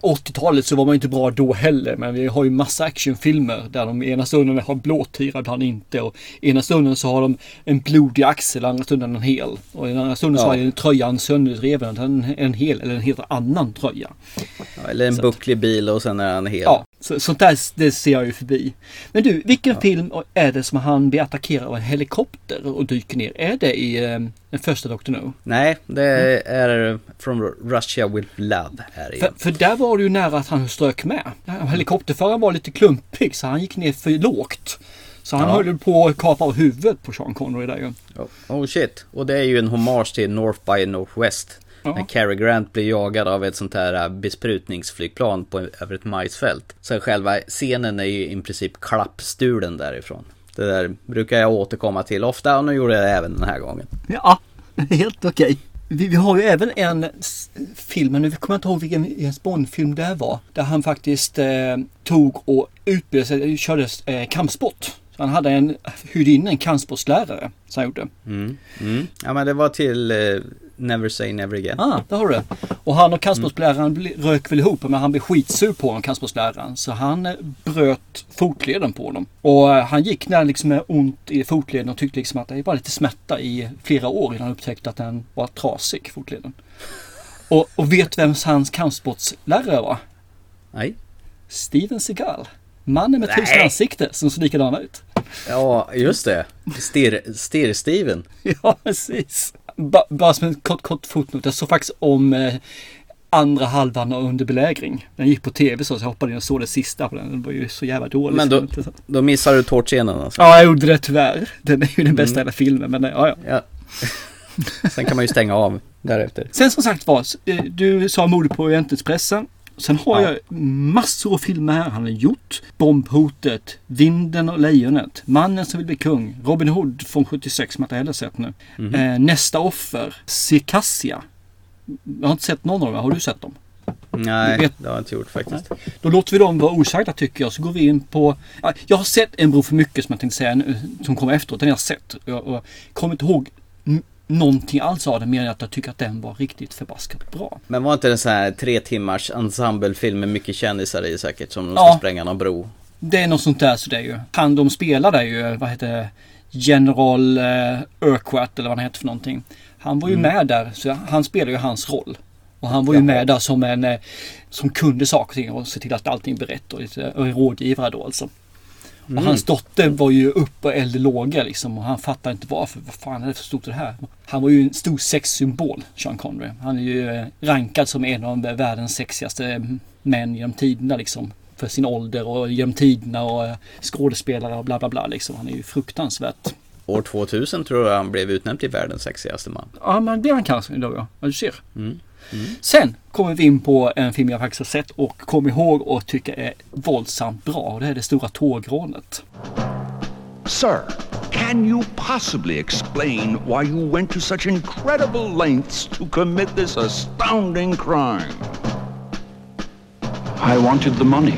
80-talet så var man inte bra då heller. Men vi har ju massa actionfilmer där de ena stunden har blåtira, ibland inte. Och ena stunden så har de en blodig axel, andra stunden en hel. Och den andra stunden så Ja. har tröjan sönderreven, en, en hel eller en helt annan tröja. Ja, eller en bucklig bil och sen är han hel. Ja, så, sånt där det ser jag ju förbi. Men du, vilken film är det som han blir attackerad av en helikopter och dyker ner? Är det i eh, den första Dr. No? Nej, det är From Russia with Love. Är det ju. För, för där var det ju nära att han strök med. Helikopterföraren var lite klumpig så han gick ner för lågt. Så han Ja. höll på att kapa av huvudet på Sean Connery där ju. Oh, shit, och det är ju en hommage till North by Northwest. Ja. När Cary Grant blir jagad av ett sånt här äh, besprutningsflygplan på, över ett majsfält. Sen själva scenen är ju i princip klappstulen därifrån. Det där brukar jag återkomma till ofta och nu gjorde jag det även den här gången. Ja, helt okej. Vi, vi har ju även en film, men nu kommer jag inte ihåg vilken James Bond-film det var. Där han faktiskt eh, tog och utbildade sig, eh, körde eh, kampsport. Så han hade en, hyrde in en kampsportslärare som han gjorde. Mm. Mm. Ja men det var till eh, Never Say Never Again. Ah, där har du det. Och han och kampsportsläraren bli- rök väl ihop men han blev skitsur på honom, kampsportsläraren. Så han eh, bröt fotleden på honom. Och eh, han gick när liksom med ont i fotleden och tyckte liksom att det var lite smärta i flera år innan han upptäckte att den var trasig, fotleden. Och, och vet vem hans kampsportslärare var? Nej. Steven Seagal. Mannen med tusen ansikte som ser likadan ut. Ja, just det. Stirr, Stirr-Steven. Ja, precis. Ba, bara som en kort, kort fotnot. Jag såg faktiskt om eh, andra halvan under belägring. Den gick på tv så, så jag hoppade in och såg det sista på den. Den var ju så jävla dålig. Men då, då missar du tårtscenen alltså. Ja, jag gjorde det tyvärr. Den är ju den bästa i Mm. hela filmen. Men eh, ja, ja. Ja. Sen kan man ju stänga av därefter. Sen som sagt var, eh, du sa mordet på Orientexpressen. Sen har Ja. jag massor av filmer här han har gjort. Bombhotet, Vinden och Lejonet, Mannen som vill bli kung, Robin Hood från 76 som jag inte heller sett nu. Mhm. Eh, Nästa offer, Circassia. Jag har inte sett någon av dem, har du sett dem? Nej, Vet- det har jag inte gjort faktiskt. Då låter vi dem vara osagda tycker jag. Så går vi in på... Ja, jag har sett En bro för mycket som jag tänkte säga nu, som kommer efteråt. Den har jag sett. Jag, jag kommer inte ihåg någonting alls av den mer än att jag tycker att den var riktigt förbaskat bra. Men var inte det sån här tre timmars ensemblefilm med mycket kändisar i säkert som de ska Ja. spränga någon bro? Det är något sånt där så det är ju. Han de spelar där ju, vad heter? General eh, Urquhart eller vad han heter för någonting. Han var ju Mm. med där, så han spelar ju hans roll. Och han var ju med där som en eh, som kunde saker och ting och se till att allting blev rätt och lite och rådgivare då alltså. Och Mm. hans dotter var ju uppe och eld låga liksom och han fattar inte varför. Vad fan är det för stort det här? Han var ju en stor sexsymbol, Sean Connery. Han är ju eh, rankad som en av världens sexigaste män genom tiderna liksom. För sin ålder och genom tiderna och eh, skådespelare och bla bla bla liksom. Han är ju fruktansvärt. År 2000 tror jag han blev utnämnd till världens sexigaste man. Ja men det är han kanske idag ja. Ja, du ser. Mm. Mm. Sen kommer vi in på en film jag faktiskt har sett och kommer ihåg och tycker är våldsamt bra. Det är Det stora tågrånet. Sir, can you possibly explain why you went to such incredible lengths to commit this astounding crime? I wanted the money.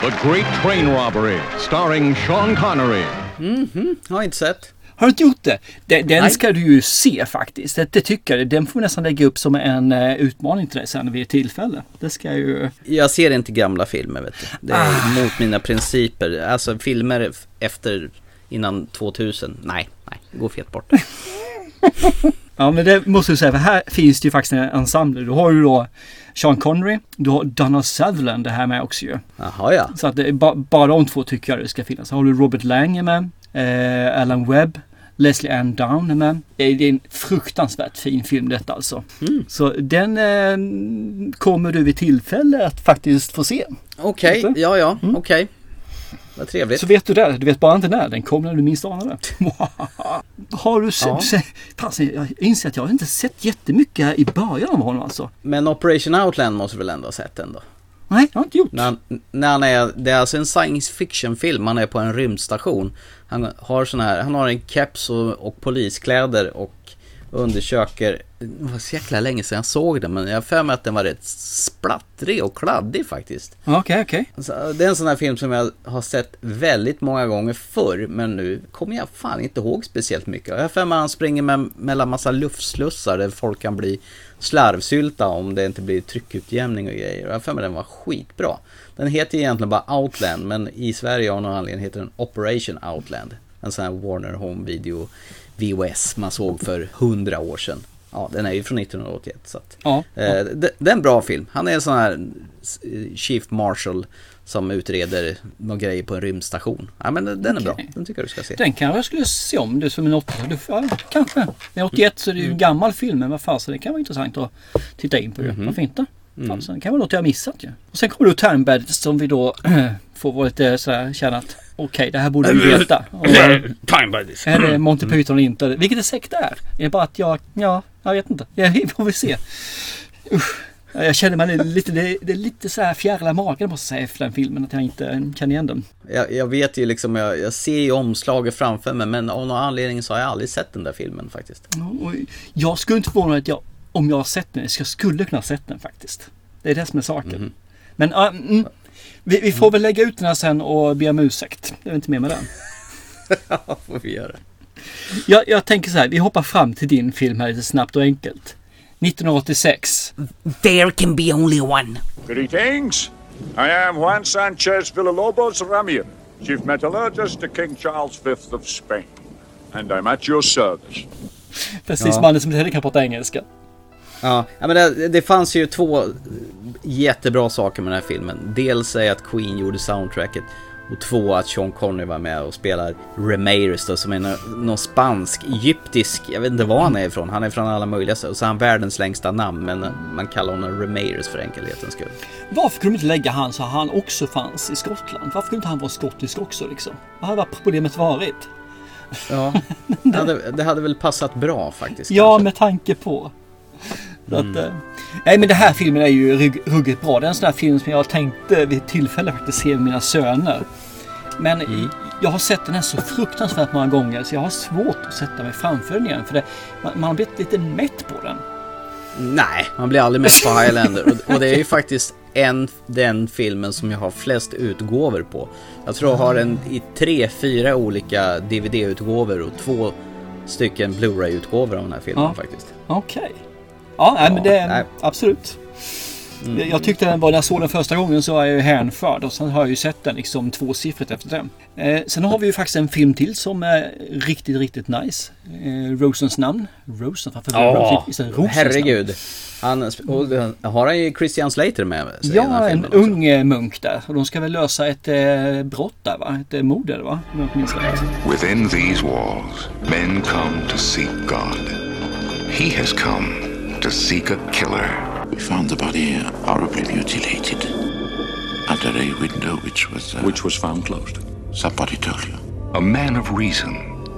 The Great Train Robbery, starring Sean Connery. Mhm, har inte sett. Har du inte gjort det? Den, den ska du ju se faktiskt. Det, det tycker jag. Den får vi nästan lägga upp som en uh, utmaning till dig sen vid ett tillfälle. Det ska jag ju... Jag ser inte gamla filmer vet du. Det är Ah. mot mina principer. Alltså filmer efter innan 2000. Nej, nej, det går fet bort. Ja men det måste jag säga för här finns det ju faktiskt en ensemble. Du har ju då Sean Connery, du har Donald Sutherland det här med också ju. Jaha ja. Så att det är ba, bara de två tycker jag det ska finnas. Sen har du Robert Lang är med, eh, Alan Webb, Leslie Ann Down är med. Det är, en fruktansvärt fin film detta alltså. Mm. Så den eh, kommer du vid tillfälle att faktiskt få se. Okej, Inte? ja ja, okej. Vad trevligt. Så vet du det. Du vet bara inte när den kommer när du minst anar det. Har du sett? Ja. jag inser att jag inte sett jättemycket i början av honom alltså. Men Operation Outland måste du väl ändå ha sett ändå? Nej, jag har inte gjort. När när han är, det är alltså en science fiction film, han är på en rymdstation. Han har sån här, han har en keps och, och poliskläder och undersöker, det var så jäkla länge sedan jag såg den men jag har för mig att den var rätt splattrig och kladdig faktiskt. Okej, okej. Så Det är en sån här film som jag har sett väldigt många gånger förr men nu kommer jag fan inte ihåg speciellt mycket. Jag har för mig att han springer med, mellan massa luftslussar där folk kan bli slarvsylta om det inte blir tryckutjämning och grejer. Jag har för mig att den var skitbra. Den heter egentligen bara Outland men i Sverige av någon anledning heter den Operation Outland. En sån här Warner Home Video VHS man såg för hundra år sedan. Ja, den är ju från 1981 så att, Ja, eh, det, det är en bra film. Han är en sån här eh, Chief Marshal som utreder några grejer på en rymdstation. Ja men den är bra, Okej. den tycker jag du ska se. Den kanske jag skulle se om. Du som en 80 du, ja, Kanske. Det är 81 så det är ju en gammal film. Men vad så det kan vara intressant att titta in på ju. Mhm. Varför inte? Fan, så det kan vara något jag har missat ju. Och sen kommer då Turnbed som vi då får vara lite sådär känna att okej det här borde vi veta. Och, Time buddies. är det Monty Python eller inte? Vilket det säkert är. Det är bara att jag, ja, jag vet inte. Ja, Vi får väl se. Usch. Jag känner mig lite, det, det är lite så här fjärilar magen måste jag säga efter den filmen. Att jag inte kan igen den. Jag, jag vet ju liksom, jag, jag ser ju omslaget framför mig men av någon anledning så har jag aldrig sett den där filmen faktiskt. Och jag skulle inte förvåna mig att jag, om jag har sett den, jag skulle kunna ha sett den faktiskt. Det är det som är saken. Men ja, mm, vi, vi får väl lägga ut den här sen och be om ursäkt. Det är inte mer med den. Ja, får vi göra. Jag, jag tänker så här, vi hoppar fram till din film här lite snabbt och enkelt. 1986. There can be only one. Greetings. I am Juan Sanchez Villalobos Ramian, Chief Metallurgist to King Charles V of Spain. And I'm at your service. Precis, Ja. mannen som inte heller kan prata engelska. Ja, men det, det fanns ju två jättebra saker med den här filmen. Dels är att Queen gjorde soundtracket och två att Sean Connery var med och spelar Ramirez då som är nå- någon spansk, egyptisk, jag vet inte var han är ifrån. Han är från alla möjliga. Och så har han världens längsta namn men man kallar honom Ramirez för enkelhetens skull. Varför kunde de inte lägga han så han också fanns i Skottland? Varför kunde inte han vara skottisk också liksom? Vad hade problemet varit? Ja, det hade, det hade väl passat bra faktiskt. Ja, med tanke på. Så att, eh, nej men den här filmen är ju rugg, ruggigt bra. Det är en sån här film som jag tänkte vid tillfälle faktiskt se med mina söner. Men jag har sett den här så fruktansvärt många gånger så jag har svårt att sätta mig framför den igen. För det, man, man har blivit lite mätt på den. Nej, man blir aldrig med på Highlander. Och, och det är ju faktiskt en, den filmen som jag har flest utgåvor på. Jag tror jag har en i tre, fyra olika DVD-utgåvor och två stycken Blu-ray-utgåvor av den här filmen Ja. faktiskt. Okej. Ja, nej, men det nej. absolut. Jag- Jag tyckte den var, när jag såg den första gången så var jag ju hänförd och sen har jag ju sett den liksom tvåsiffrigt efter den. Eh, sen har vi ju faktiskt en film till som är riktigt, riktigt nice. Eh, Rosens namn. Rosen, varför Ja, Rose? Visst är det Rosens herregud. Han, och, har han ju Christian Slater med sig i den Ja, här en också. ung eh, munk där. Och de ska väl lösa ett eh, brott där va? Ett eh, mord det va? Om jag minns rätt. Within these walls, men come to seek God. He has come to seek a killer. We found the body horribly mutilated under a window which was. Uh, Which was found closed. Somebody told you. A man of reason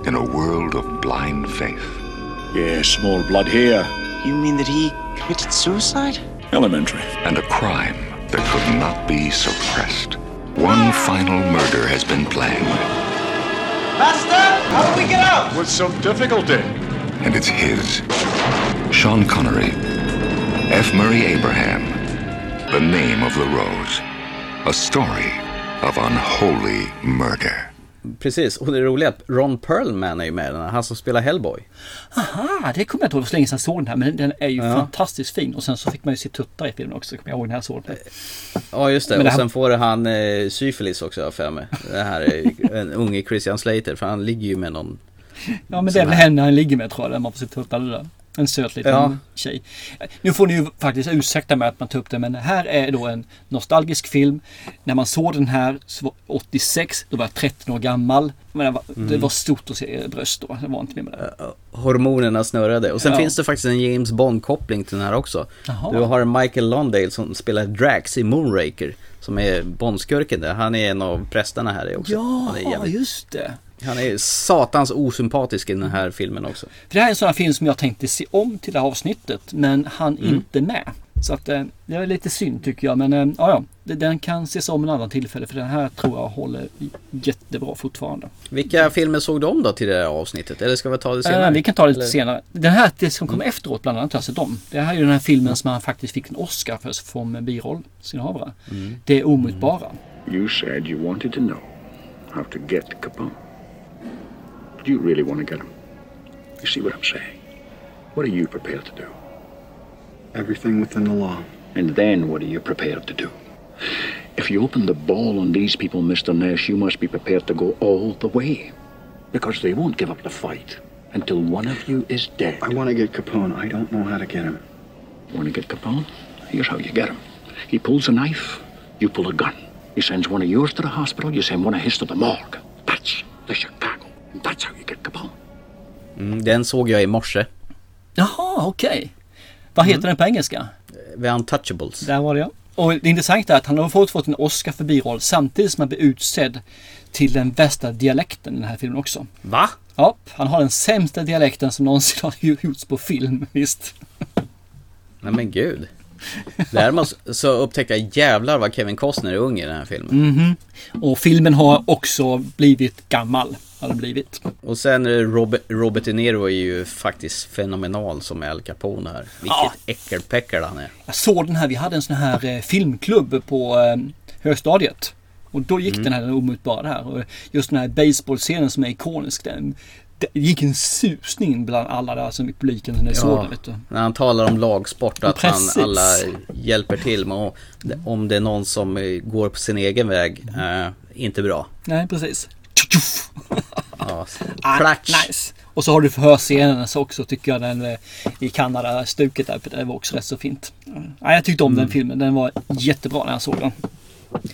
in a world of blind faith. Yes, small blood here. You mean that he committed suicide? Elementary. And a crime that could not be suppressed. one final murder has been planned, Master, how do we get out? With some difficulty. and it's his. Sean Connery, F. Murray Abraham, The Name of the Rose, a story of unholy murder. Precis, och det roliga är att Ron Perlman är ju med den här, han som spelar Hellboy. Aha, det kommer jag inte ihåg så länge sedan jag såg den här. Men den är ju Ja. fantastiskt fin. Och sen så fick man ju se tuttar i filmen också. Kommer jag ihåg när jag såg den. Ja just det, Men det och här- sen får han eh, syfilis också har jag för mig. Det här är en unge Christian Slater, för han ligger ju med någon Ja men det är väl här- henne han ligger med tror jag. Där man får se tuttar där. En söt liten Ja. tjej. Nu får ni ju faktiskt ursäkta mig att man tar upp det. Men det här är då en nostalgisk film. När man såg den här så var 86. Då var jag 13 år gammal. Men det var, det Mm. var stort att se bröst då. Jag var inte med det. hormonerna snurrade. Och sen Ja. finns det faktiskt en James Bond-koppling till den här också. Jaha. Du har Michael Londale som spelar Drax i Moonraker. Som är Bondskurken där. Han är en av prästerna här också. Ja, just det. Han är satans osympatisk i den här filmen också. För det här är en sån här film som jag tänkte se om till det här avsnittet. Men han Mm. inte med. Så att eh, det är lite synd tycker jag. Men eh, ja, Den kan ses om en annan tillfälle. För den här tror jag håller jättebra fortfarande. Vilka filmer såg du om då till det här avsnittet? Eller ska vi ta det senare? Eh, vi kan ta det lite Eller? senare. Den här det som kommer efteråt bland annat har jag sett om. Det här är ju den här filmen som han faktiskt fick en Oscar för som birollsinnehavare. Mm. Det är omutbara. You said you wanted to know how to get Capone. Do you really want to get him? You see what I'm saying? What are you prepared to do? Everything within the law. And then what are you prepared to do? If you open the ball on these people, Mr. Nash, you must be prepared to go all the way. Because they won't give up the fight until one of you is dead. I want to get Capone. I don't know how to get him. Want to get Capone? Here's how you get him. He pulls a knife, you pull a gun. He sends one of yours to the hospital, you send one of his to the morgue. That's the Chicago. That's how you get Capone. Mm, den såg jag i morse. Jaha, okej. Vad heter Mm. den på engelska? The Untouchables. Där var det ja. Och det intressanta är att han har fått, fått en Oscar för biroll samtidigt som han blir utsedd till den värsta dialekten i den här filmen också. Va? Ja, han har den sämsta dialekten som någonsin har gjorts på film, visst. Nej men gud. Där måste så upptäcka jävlar vad Kevin Costner är ung i den här filmen. Mhm. Och filmen har också blivit gammal. Har den blivit. Och sen eh, Robert, Robert De Niro är ju faktiskt fenomenal som Al Capone här. Vilket Ja. äckelpäckel han är. Jag såg den här, vi hade en sån här eh, filmklubb på eh, högstadiet. Och då gick Mm. den här den omutbara här. Och just den här baseballscenen som är ikonisk. Den, det gick en susning bland alla där som i publiken när jag såg. Vet du. när han talar om lagsport att Precis. han, alla hjälper till och om det är någon som eh, går på sin egen väg, eh, inte bra. Nej, precis. Ja, Ah, nice. Och så har du förhörscenen så också tycker jag den eh, i Kanada-stuket där. Det var också rätt så fint. Ja, jag tyckte om den filmen. Den var jättebra när jag såg den.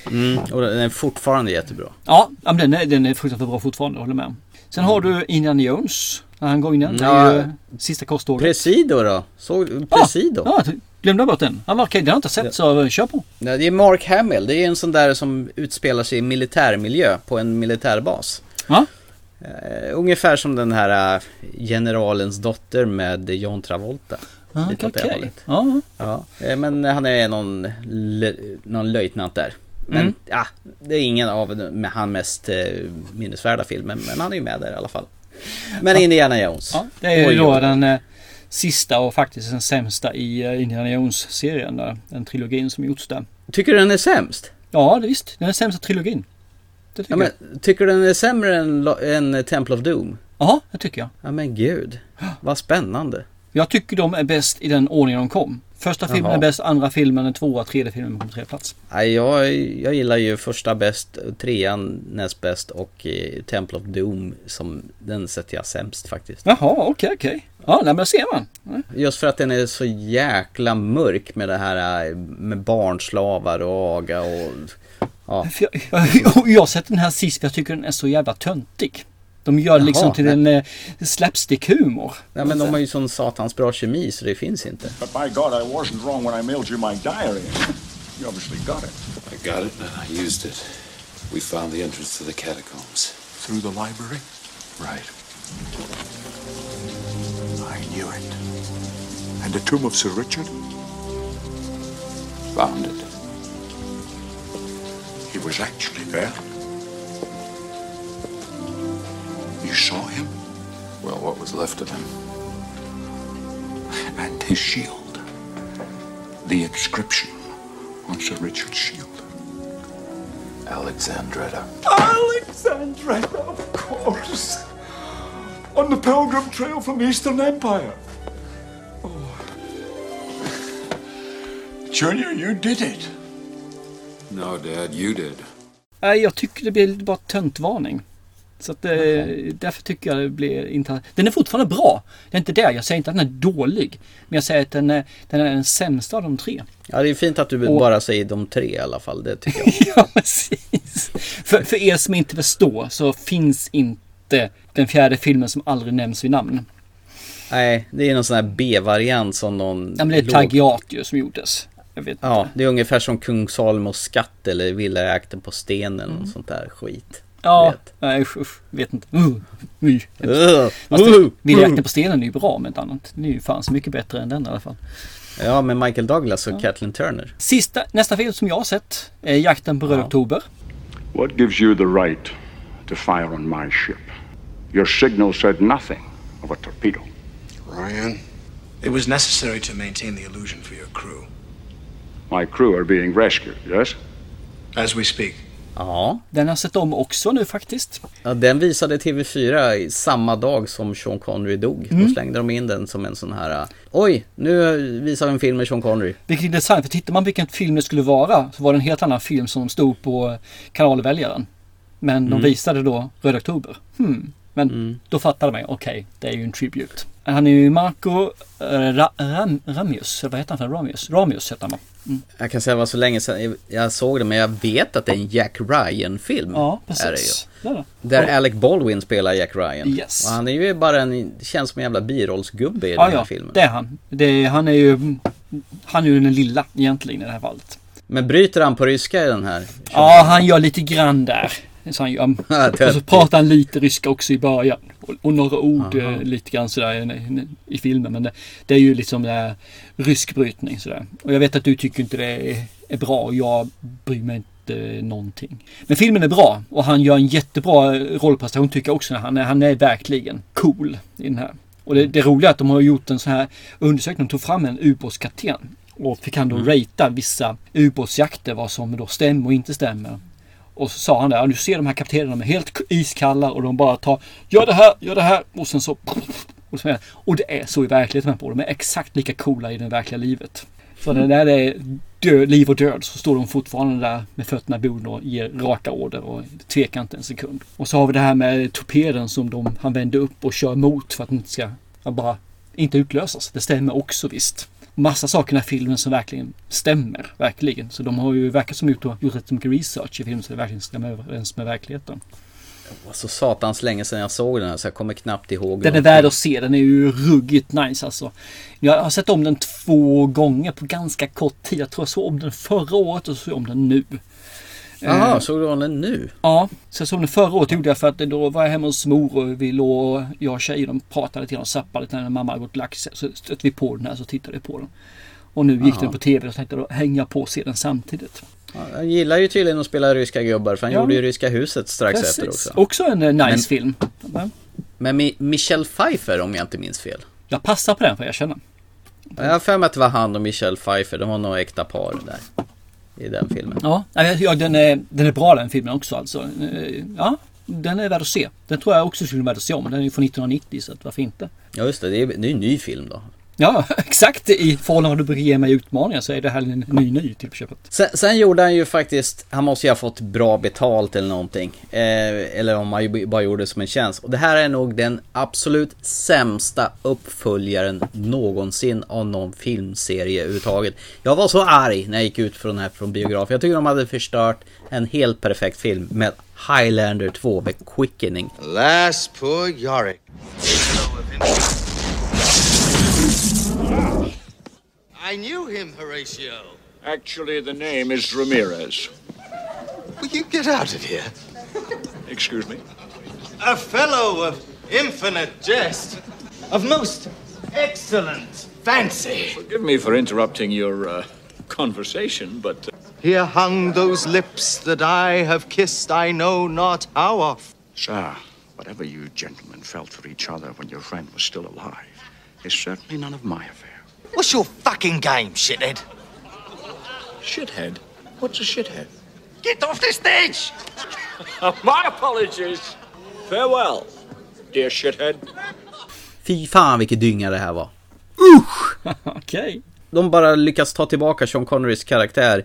Mm, och den är fortfarande jättebra. Ja, ja, den är, den är fruktansvärt bra fortfarande, håller med. Sen har du Indiana Jones. När han går in är ju Ja. eh, sista korståget. Presido då? Såg Presido? Ja, ja, glömde bort den. Han var okej, den har jag inte sett så eh, kör på. Nej, det är Mark Hamill. Det är en sån där som utspelar sig i militärmiljö på en militärbas. Ja. Uh, ungefär som den här uh, generalens dotter med John Travolta. Ah, Lite åt det hållet. Ja. Ja, eh, men han är någon, någon löjtnant där. Men Mm. ja, det är ingen av med han mest minnesvärda filmen, men han är ju med där i alla fall. Men Indiana Jones. Ja, det är ju då den sista och faktiskt den sämsta i Indiana Jones-serien. Den trilogin som gjorts där. Tycker du den är sämst? Ja, det visst. Den är sämsta trilogin. Tycker Ja, men, jag. tycker du den är sämre än, än Temple of Doom? Ja, det tycker jag. Ja men gud, vad spännande. Jag tycker de är bäst i den ordningen de kom. Första filmen Jaha. är bäst, andra filmen är tvåa, tredje filmen på tredje plats. Nej, jag, jag gillar ju första bäst, trean näst bäst och eh, Temple of Doom som den sätter jag sämst faktiskt. Jaha, okej, okej. Ja, nej, men ser man. Ja. Just för att den är så jäkla mörk med det här eh, med barnslavar och aga och... Ja. Jag, jag, jag har sett den här sist för jag tycker den är så jävla töntig. De gör det liksom Jaha, till nej. en eh, slapstick-humor. Nej men de har ju sån satans bra kemi så det finns inte. But by God, I wasn't wrong when I mailed you my diary. You obviously got it. I got it and I used it. We found the entrance to the catacombs. Through the library? Right. I knew it. And the tomb of Sir Richard? Found it. He was actually there. You saw him? Well, what was left of him? And his shield. The inscription on Sir Richard's shield. Alexandretta. Alexandretta, of course. On the pilgrim trail from the Eastern Empire. Oh. Junior, you did it. No, Dad, you did. Nej, jag tycker det blir lite bara töntvarning. Så att, eh, därför tycker jag det blir inte... Den är fortfarande bra. Det är inte det. Jag säger inte att den är dålig. Men jag säger att den är den, är den sämsta av de tre. Ja, det är fint att du Och- bara säger de tre i alla fall. Det tycker jag. ja, precis. För, för er som inte förstår så finns inte den fjärde filmen som aldrig nämns vid namn. Nej, det är någon sån här B-variant som någon... Ja, men det är låg- plagiat ju som gjordes. Jag vet Ja, det är ungefär som Kung Salomos skatt eller Villajakten på stenen Mm. sånt där skit. Ja, nej usch, usch, vet inte. Uh, uh, Uh, uh, Vildjakten uh. på stenen är ju bra med ett annat. Den är ju fan så mycket bättre än den i alla fall. Ja, med Michael Douglas och Kathleen Turner. Sista, nästa film som jag har sett är Jakten på Röd Oktober. What gives you the right to fire on my ship? Your signal said nothing of a torpedo. Ryan, it was necessary to maintain the illusion for your crew. My crew are being rescued, yes? As we speak. Ja. Den har jag sett om också nu faktiskt. ja, den visade TV4 i samma dag som Sean Connery dog. Då Mm. slängde de in den som en sån här... Oj, nu visar vi en film med Sean Connery. Vilket är intressant, för tittar man vilken film det skulle vara så var det en helt annan film som stod på kanalväljaren. Men de Mm. visade då Röd Oktober. Hmm. Men då fattade man okej, det är ju en tribute. Han är ju Marco eh, Ra- Ram, Ramius, vad heter han för Ramius? Ramius heter han va? Mm. Jag kan säga det var så länge sedan jag såg det, men jag vet att det är en Jack Ryan-film. Ja, Är det precis. ju. Är det. Där Och- Alec Baldwin spelar Jack Ryan. Yes. Och han är ju bara en, känns som en jävla birollsgubbe i Ja, den här ja, filmen. det är han. Det är, han är ju han är ju den lilla egentligen i det här fallet. Men bryter han på ryska i den här? Ja, han gör lite grann där. Så han gör, och så pratar han lite ryska också i början. Och, och några ord Aha. eh, lite grann sådär i, filmen. Men det, det är ju liksom det här ryskbrytning sådär. Och jag vet att du tycker inte det är, är bra och jag bryr mig inte någonting. Men filmen är bra och han gör en jättebra rollprestation tycker jag också. Han är, han är verkligen cool i den här. Och det, det roliga är att de har gjort en sån här undersökning. De tog fram en ubåtskapten och fick han då Mm. ratea vissa ubåtsjakter vad som då stämmer och inte stämmer. Och så sa han där, nu ser de här kaptenerna de är helt iskalla och de bara tar Gör det här, gör det här och sen så och, så, och det är så i verkligheten på. De är exakt lika coola i det verkliga livet. Så när det är död, liv och död så står de fortfarande där med fötterna i boden och ger raka order och tvekar inte en sekund. Och så har vi det här med torpeden som de, han vänder upp och kör mot för att den inte ska bara inte utlösas. Det stämmer också visst. Massa saker i den här filmen som verkligen stämmer. Verkligen. Så de har ju verkat som gjort, gjort rätt mycket research i filmen så det verkligen stämmer överens med verkligheten. Det var så satans länge sedan jag såg den här så jag kommer knappt ihåg Den är värd att se. Den är ju ruggigt nice alltså. Jag har sett om den två gånger på ganska kort tid. Jag tror jag såg om den förra året och så såg jag om den nu. Jaha, Eh, såg du om den nu? Ja, så jag såg den förra året gjorde jag för att då var jag hemma hos mor och vi låg, jag och tjejen de pratade grann och zappade lite när mamma hade gått och sig. Så stötte vi på den här så tittade vi på den. Och nu gick Jaha. den på tv och så tänkte då hänger jag på och se den samtidigt. Ja, Han gillar ju tydligen att spela ryska gubbar för han Ja. gjorde ju Ryska huset strax Precis. efter också. Också en eh, nice Men- film. Men Men Mi- Michelle Pfeiffer om jag inte minns fel. Jag passar på den får jag känna. Jag har för mig att det var han och Michelle Pfeiffer, de var nog äkta par där. I den filmen. Ja, ja den, är, den är bra den filmen också alltså. Eh, Ja, den är värd att se. Den tror jag också skulle vara värd att se om. Den är ju från 1990 så att varför inte? Ja just det, det är, det är en ny film då. Ja, exakt. I förhållande till vad du brukar ge mig utmaningar så är det här en ny ny till på köpet. Sen, sen gjorde han ju faktiskt, han måste ju ha fått bra betalt eller någonting. Eh, eller om han bara gjorde det som en tjänst. Och det här är nog den absolut sämsta uppföljaren någonsin av någon filmserie överhuvudtaget. Jag var så arg när jag gick ut från den här från biografen. Jag tycker de hade förstört en helt perfekt film med Highlander 2 med Quickening. Alas, poor Yorick. I knew him, Horatio. Actually, the name is Ramirez. Will you get out of here? Excuse me? A fellow of infinite jest, of most excellent fancy. Forgive me for interrupting your uh, conversation, but uh, Here hung those lips that I have kissed I know not how oft. Sir, whatever you gentlemen felt for each other when your friend was still alive is certainly none of my affair. What's your fucking game, shithead? Shithead? What's a shithead? Get off the stage! my apologies. Farewell, dear shithead. Fy fan vilket dynga det här var. Okej. De bara lyckas ta tillbaka Sean Connerys karaktär.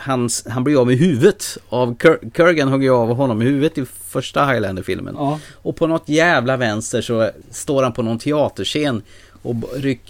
Hans, han blir av med huvudet. Av Kur- Kurgan hugger av honom i huvudet i första Highlander-filmen. Ja. Och på något jävla vänster så står han på någon teaterscen och ryck,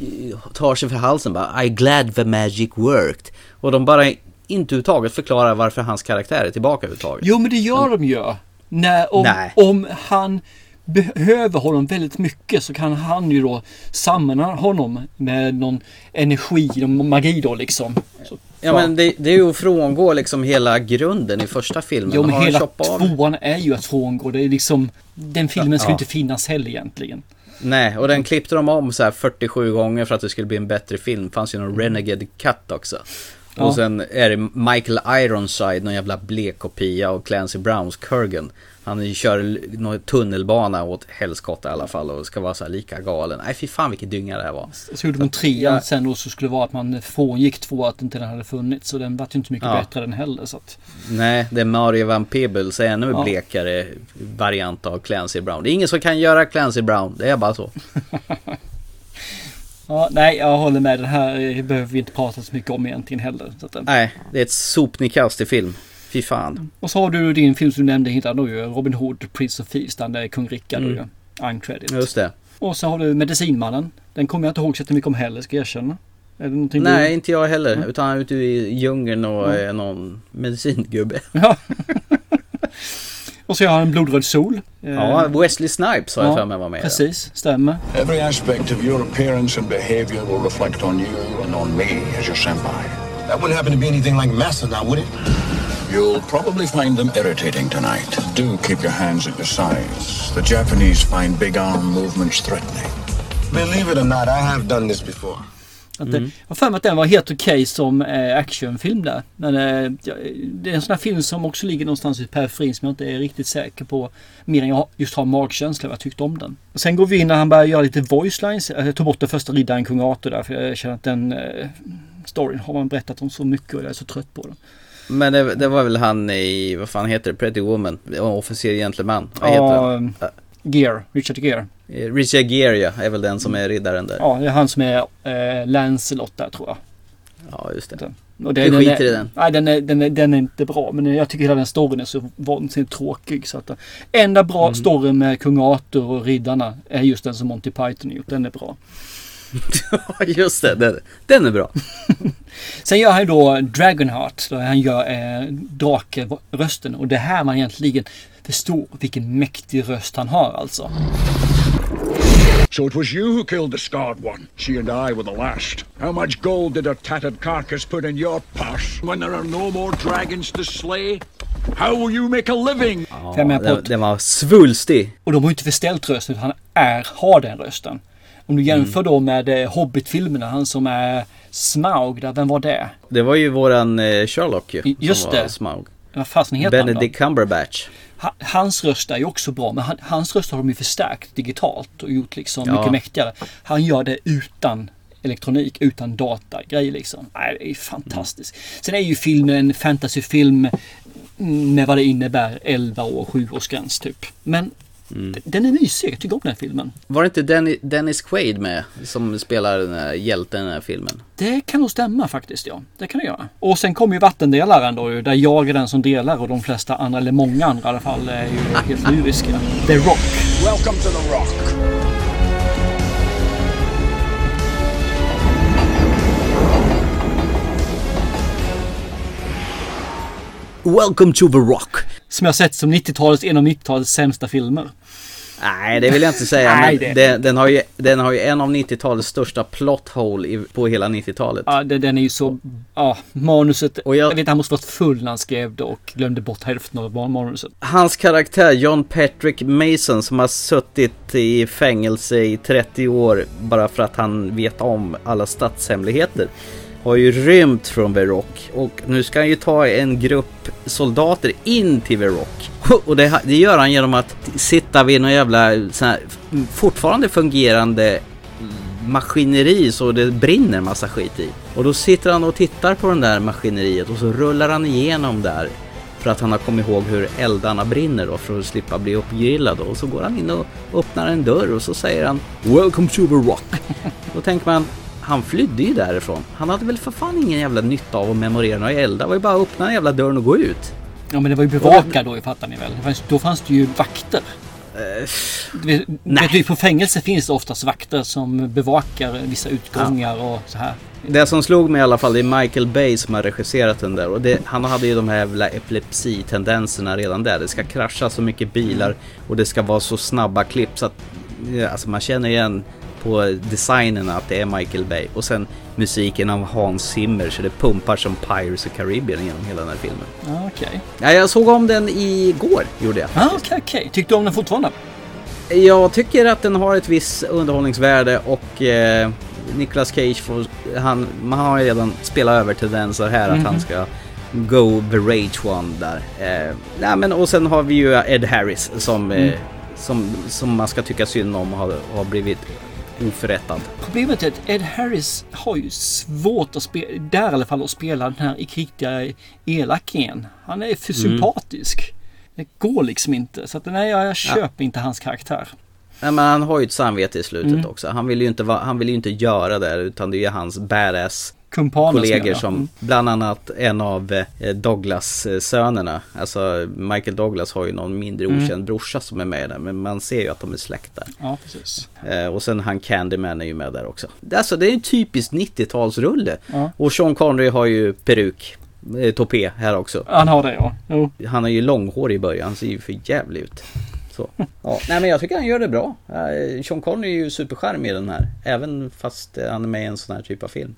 tar sig för halsen bara I glad the magic worked. Och de bara inte överhuvudtaget förklarar varför hans karaktär är tillbaka överhuvudtaget. Jo men det gör de ju. När, om, Nej. om han behöver honom väldigt mycket så kan han ju då samla honom med någon energi, någon magi då liksom. Så, Ja men det, det är ju att frångå liksom hela grunden i första filmen. Jo men hela av- tvåan är ju att frångå. Det är liksom, den filmen ska Ja. inte finnas heller egentligen. Nej, och den klippte de om så här 47 gånger för att det skulle bli en bättre film. Det fanns ju någon Renegade Cut också. Ja. Och sen är det Michael Ironside, någon jävla blek kopia av Clancy Browns Kurgan. Han kör någon tunnelbana åt helskotta i alla fall och ska vara så här lika galen. Nej fy fan vilken dynga det här var. Så gjorde de trean sen då så skulle det vara att man frångick två att inte den hade funnits. Så den var ju inte mycket Ja. bättre den heller. Så att, Nej, det är Mario Van Peebles, ännu Ja. blekare variant av Clancy Brown. Det är ingen som kan göra Clancy Brown, det är bara så. ja, nej, jag håller med. Den här eh, behöver vi inte prata så mycket om egentligen heller. Att. Nej, det är ett sopnedkast film. Fy fan. Och så har du din film som du nämnde hittade då ju. Robin Hood, Prince of Thieves. Den där kung Rickard Mm. ju. Uncredit. Just det. Och så har du Medicinmannen. Den kommer jag inte ihåg så mycket om heller, ska jag erkänna. Är det någonting Nej, du... inte jag heller. Mm. Utan han är ute i djungeln och Ja. är någon medicingubbe. Ja. Och så har han en blodröd sol. Ja, Eh, Wesley Snipes har jag ja, för mig var med. Precis, stämmer. Every aspect of your appearance and behavior will reflect on you and on me as your senpai. That wouldn't happen to be anything like Massa now, would it? You'll probably find them irritating tonight. Do keep your hands at your sides. The Japanese find big arm movements threatening. Believe it or not, I have done this before. Att det, jag har för mig att den var helt okej som eh, actionfilm där. Men eh, det är en sån här film som också ligger någonstans i periferin som jag inte är riktigt säker på. Mer än jag just har magkänsla vad jag tyckte om den. Och sen går vi in när han börjar göra lite voice lines. Jag tog bort den första riddaren kung Arthur där för jag känner att den eh, storyn har man berättat om så mycket och jag är så trött på den. Men det, det var väl han i, vad fan heter det, Pretty Woman? Officer Gentleman. Vad heter Ja, han? Gear, Richard Gear. Eh, Richard Gere ja, är väl den som är riddaren där. Ja, det är han som är eh, Lancelot där tror jag. Ja, just det. Och Du den skiter är, i den. Nej, den är, den, är, den är inte bra. Men jag tycker hela den storyn är så vansinnigt tråkig. Så att, eh, enda bra Mm. storyn med kung Arthur och riddarna är just den som Monty Python gjort. Den är bra. Ja, just det. Den, den är bra. Sen gör han ju då Dragonheart. Då han gör eh, drakrösten. Och det är här man egentligen förstår vilken mäktig röst han har alltså. So it was you who killed the scarred one. She and I were the last. How much gold did her tattered carcass put in your purse when there are no more dragons to slay? How will you make a living? Ja, den, den var svulstig. Och de har ju inte förställt rösten utan han är, har den rösten. Om du jämför då med eh, Hobbit-filmerna, han som är Smaug där, vem var det? Det var ju våran eh, Sherlock ju. Just det. Smaug. Vad fasen heter han då? Benedict Cumberbatch. Ha- Hans röst är ju också bra, men han, hans röst har de ju förstärkt digitalt och gjort liksom Ja. mycket mäktigare. Han gör det utan elektronik, utan datagrej liksom. Nej, det är ju fantastiskt. Sen är ju filmen en fantasyfilm mm, med vad det innebär, 11 år, 7 års gräns typ. Men Mm. den är mysig, jag tycker om den här filmen. Var det inte Dennis, Dennis Quaid med som spelar den här hjälten i den här filmen? Det kan nog stämma faktiskt ja. Det kan det göra. Och sen kommer ju vattendelaren då ju, där jag är den som delar och de flesta andra, eller många andra i alla fall, är ju helt lyriska. The Rock. Welcome to the Rock. Welcome to the Rock. Som jag sett som 90-talets, en av 90-talets sämsta filmer. Nej, det vill jag inte säga. Nej, men det- den, den, har ju, den har ju en av 90-talets största plot hole i, på hela 90-talet. Ja, det, den är ju så... Ja, manuset... Och jag- jag vet han måste varit full när han skrev det och glömde bort hälften av manuset. Hans karaktär John Patrick Mason som har suttit i fängelse i 30 år bara för att han vet om alla statshemligheter har ju rymt från Verrock och nu ska han ju ta en grupp soldater in till Verrock. Och det, det gör han genom att sitta vid någon jävla sån här, fortfarande fungerande maskineri så det brinner massa skit i. Och då sitter han och tittar på den där maskineriet och så rullar han igenom där. För att han har kommit ihåg hur eldarna brinner då för att slippa bli uppgrillad. Och så går han in och öppnar en dörr och så säger han Welcome to the rock. då tänker man han flydde ju därifrån. Han hade väl för fan ingen jävla nytta av att memorera några eldar. Det var ju bara att öppna den jävla dörren och gå ut. Ja men det var ju bevakad då fattar ni väl. Fanns, då fanns det ju vakter. Du vet, vet du, på fängelse finns det oftast vakter som bevakar vissa utgångar och så här. Det som slog mig i alla fall, det är Michael Bay som har regisserat den där. Och det, han hade ju de här jävla epilepsitendenserna redan där. Det ska krascha så mycket bilar och det ska vara så snabba klipp så att ja, alltså man känner igen på designen att det är Michael Bay. Och sen musiken av Hans Zimmer så det pumpar som Pirates of Caribbean genom hela den här filmen. Ja, okej. Ja, jag såg om den igår, gjorde jag. Ja, okej, okej. Tyckte du om den fortfarande? Jag tycker att den har ett visst underhållningsvärde och eh, Nicolas Cage får, han, man har ju redan spelat över till den så här att Mhm. han ska go the rage one där. Eh, nej, men och sen har vi ju Ed Harris som, eh, Mm. som, som man ska tycka synd om har, har blivit oförrättad. Problemet är att Ed Harris har ju svårt att spela, där i alla fall, att spela den här riktiga elakingen. Han är för Mm. sympatisk. Det går liksom inte. Så att nej, jag, jag köper inte hans karaktär. Nej, men han har ju ett samvete i slutet Mm. också. Han vill ju inte, va, han vill ju inte göra det utan det är hans badass Kumpaner kollegor som Mm. bland annat en av eh, Douglas eh, sönerna. Alltså Michael Douglas har ju någon mindre Mm. okänd brorsa som är med där. Men man ser ju att de är släkt där. Ja, precis. Eh, och sen han Candyman är ju med där också. Alltså det är en typisk 90-talsrulle. Ja. Och Sean Connery har ju peruk. Eh, topé här också. Han har det ja. Jo. Han har ju långhår i början, han ser ju för jävligt ut. Så. Ja. Nej men jag tycker han gör det bra. Sean Connery är ju supercharmig i den här. Även fast han är med i en sån här typ av film.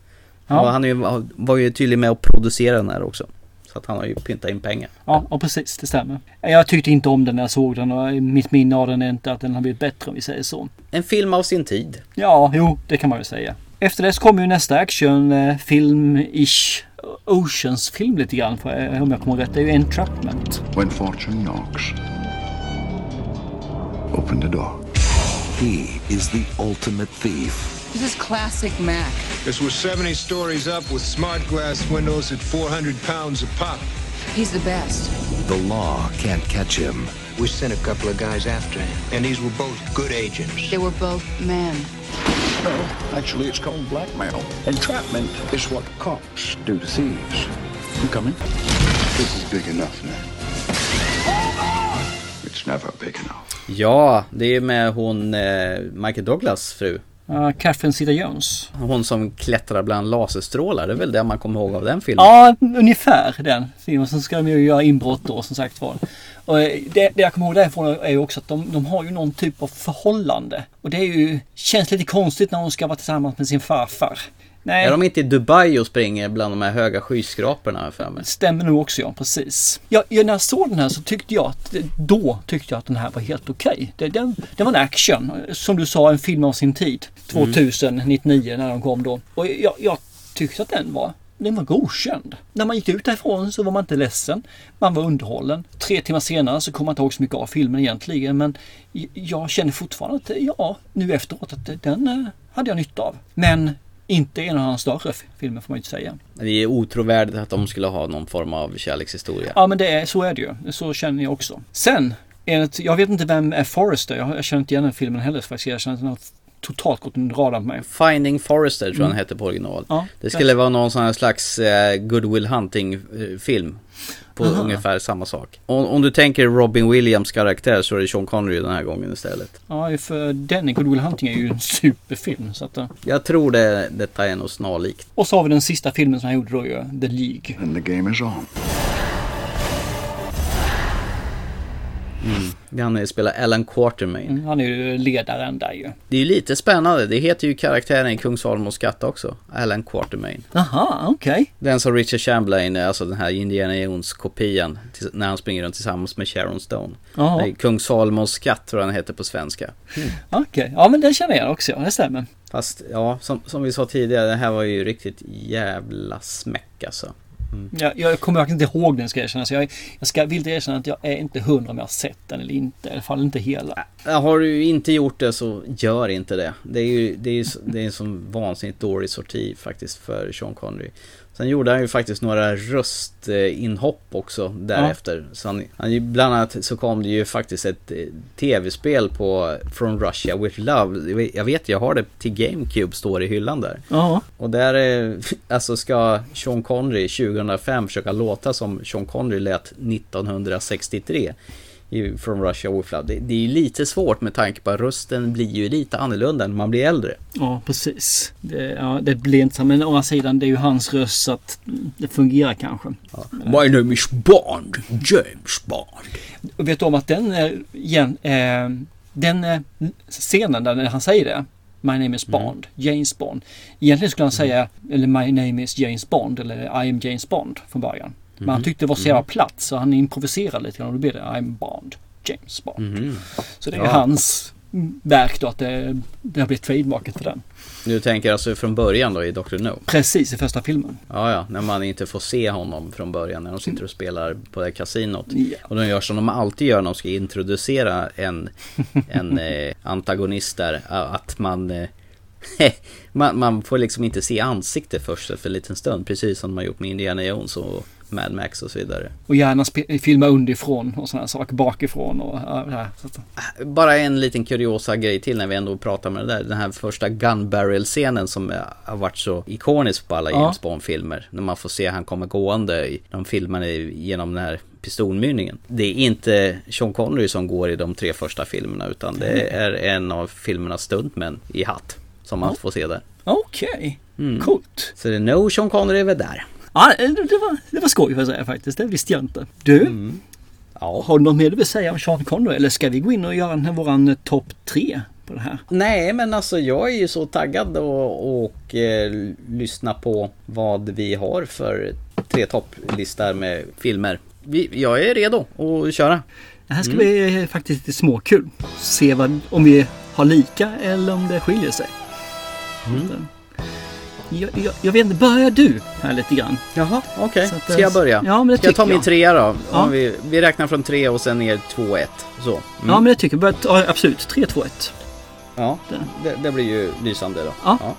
Ja. Och han är ju, var ju tydligen med och producerade den här också. Så att han har ju pyntat in pengar. Ja, ja, precis. Det stämmer. Jag tyckte inte om den när jag såg den och mitt minne av den är inte att den har blivit bättre om vi säger så. En film av sin tid. Ja, jo, det kan man ju säga. Efter det så kommer ju nästa actionfilm-ish Oceans-film lite grann, för, om jag kommer rätt. Det är ju Entrapment. When fortune knocks, open the door. He is the ultimate thief. This is classic Mac. This was 70 stories up with smart glass windows at 400 pounds a pop. He's the best. The law can't catch him. We sent a couple of guys after him, and these were both good agents. They were both men. No, actually, it's called blackmail. Entrapment is what cops do to thieves. You coming? This is big enough now. It's never big enough. Ja, det är med hon eh, Michael Douglas fru. Uh, Catherine Zeta-Jones. Hon som klättrar bland laserstrålar. Det är väl det man kommer ihåg av den filmen. Ja, ungefär den filmen. Sen ska de ju göra inbrott då som sagt var. Och eh, det, det jag kommer ihåg därifrån är ju också att de, de har ju någon typ av förhållande. Och det är ju, känns lite konstigt när hon ska vara tillsammans med sin farfar. Nej. Är de inte i Dubai och springer bland de här höga skyskraporna för mig? Stämmer nog också ja, precis. Jag, när jag såg den här så tyckte jag att, då tyckte jag att den här var helt okej. Det, den, det var en action. Som du sa, en film av sin tid. 2099 när de kom då. Och jag, jag tyckte att den var den var godkänd. När man gick ut därifrån så var man inte ledsen. Man var underhållen. Tre timmar senare så kom man inte ihåg så mycket av filmen egentligen. Men jag känner fortfarande att ja, nu efteråt att den eh, hade jag nytta av. Men inte en av hans större filmer får man ju inte säga. Det är otrovärdigt att de skulle ha någon form av kärlekshistoria. Ja men det är, så är det ju. Så känner jag också. Sen, enligt, jag vet inte vem är Forrester. Jag, jag känner inte igen den filmen heller faktiskt. Jag känner har totalt gått under radarn på mig. Finding Forrester tror jag Mm. den hette på original. Ja, det skulle vara någon sån här slags eh, Goodwill Hunting eh, film. På Aha. ungefär samma sak. Om, om du tänker Robin Williams karaktär så är det Sean Connery den här gången istället. Ja, för den i Good Will Hunting är ju en superfilm. Så att, eh. Jag tror det, detta är nog snarlikt. Och så har vi den sista filmen som han gjorde då ju, The League. And the game is on. Mm. Han spelar Alan Quatermain. Mm, han är ju ledaren där ju. Det är ju lite spännande. Det heter ju karaktären i Kung Salomos skatt också. Alan Quatermain. Aha, okej. Den som Richard Chamberlain, alltså den här Indiana Jones-kopian. När han springer runt tillsammans med Sharon Stone. Det är Kung Salomos skatt tror jag den heter på svenska. Okej, ja men den känner jag också, det stämmer. Fast ja, som, som vi sa tidigare, det här var ju riktigt jävla smäck alltså. Mm. Jag, jag kommer verkligen inte ihåg den ska jag erkänna. Så jag, jag ska vilt erkänna att jag är inte hundra om jag har sett den eller inte. I alla fall inte hela. Har du inte gjort det så gör inte det. Det är ju det är, det är en sån vansinnigt dålig sorti faktiskt för Sean Connery. Sen gjorde han ju faktiskt några röstinhopp också därefter. Ja. Så han, han, bland annat så kom det ju faktiskt ett eh, tv-spel på From Russia with Love. Jag vet, jag har det till GameCube, står i hyllan där. Ja. Och där är, alltså ska Sean Connery 2005 försöka låta som Sean Connery lät 1963 From Russia with Love. Det, det är ju lite svårt med tanke på att rösten blir ju lite annorlunda när man blir äldre. Ja, precis. Det, ja, det blir inte så. Men å andra sidan, det är ju hans röst så att det fungerar kanske. Ja. My name is Bond, James Bond. Och vet du om att den, igen, eh, den eh, scenen där han säger det. My name is Bond, mm. James Bond. Egentligen skulle han säga, eller My name is James Bond eller I am James Bond från början. Men han tyckte det var så jävla platt så han improviserade lite grann och då blev det I'm Bond. James Bond. Mm. Så det är ja. hans verk då att det, det har blivit trademarket för den. Du tänker alltså från början då i Dr. No? Precis, i första filmen. Ja, ja, när man inte får se honom från början när de sitter och spelar på det kasinot. Ja. Och de gör som de alltid gör när de ska introducera en, en eh, antagonist där. Att man, eh, man, man får liksom inte se ansiktet först för en liten stund. Precis som de har gjort med Indiana Jones och Mad Max och så vidare. Och gärna filma underifrån och sådana saker, bakifrån och ja, här. Bara en liten kuriosa grej till när vi ändå pratar med det där. Den här första gun barrel-scenen som har varit så ikonisk på alla James Bond-filmer. När man får se han kommer gående, i de filmerna genom den här pistolmynningen. Det är inte Sean Connery som går i de tre första filmerna utan det är en av filmernas stuntmän i hatt som man får se där. Okej, okay. mm. coolt. Så det är no Sean Connery är väl där. Ja, det var, det var skoj för att säga faktiskt. Det visste jag inte. Du, mm. ja. har du något mer du vill säga om Sean Connery? Eller ska vi gå in och göra den här våran eh, topp tre på det här? Nej, men alltså jag är ju så taggad och, och eh, lyssna på vad vi har för tre topplistor med filmer. Vi, jag är redo att köra. Det här ska mm. bli faktiskt lite småkul. Se vad, om vi har lika eller om det skiljer sig. Mm. Jag, jag, jag, vet inte, börjar du här lite grann? Jaha, okej. Okay. Ska jag börja? Ja, men det Ska jag ta min trea då? Ja. Vi, vi, räknar från tre och sen ner två, ett. Så. Mm. Ja, men det tycker jag. Ja, absolut. Tre, två, ett. Ja, det, det, blir ju lysande då. Ja. ja.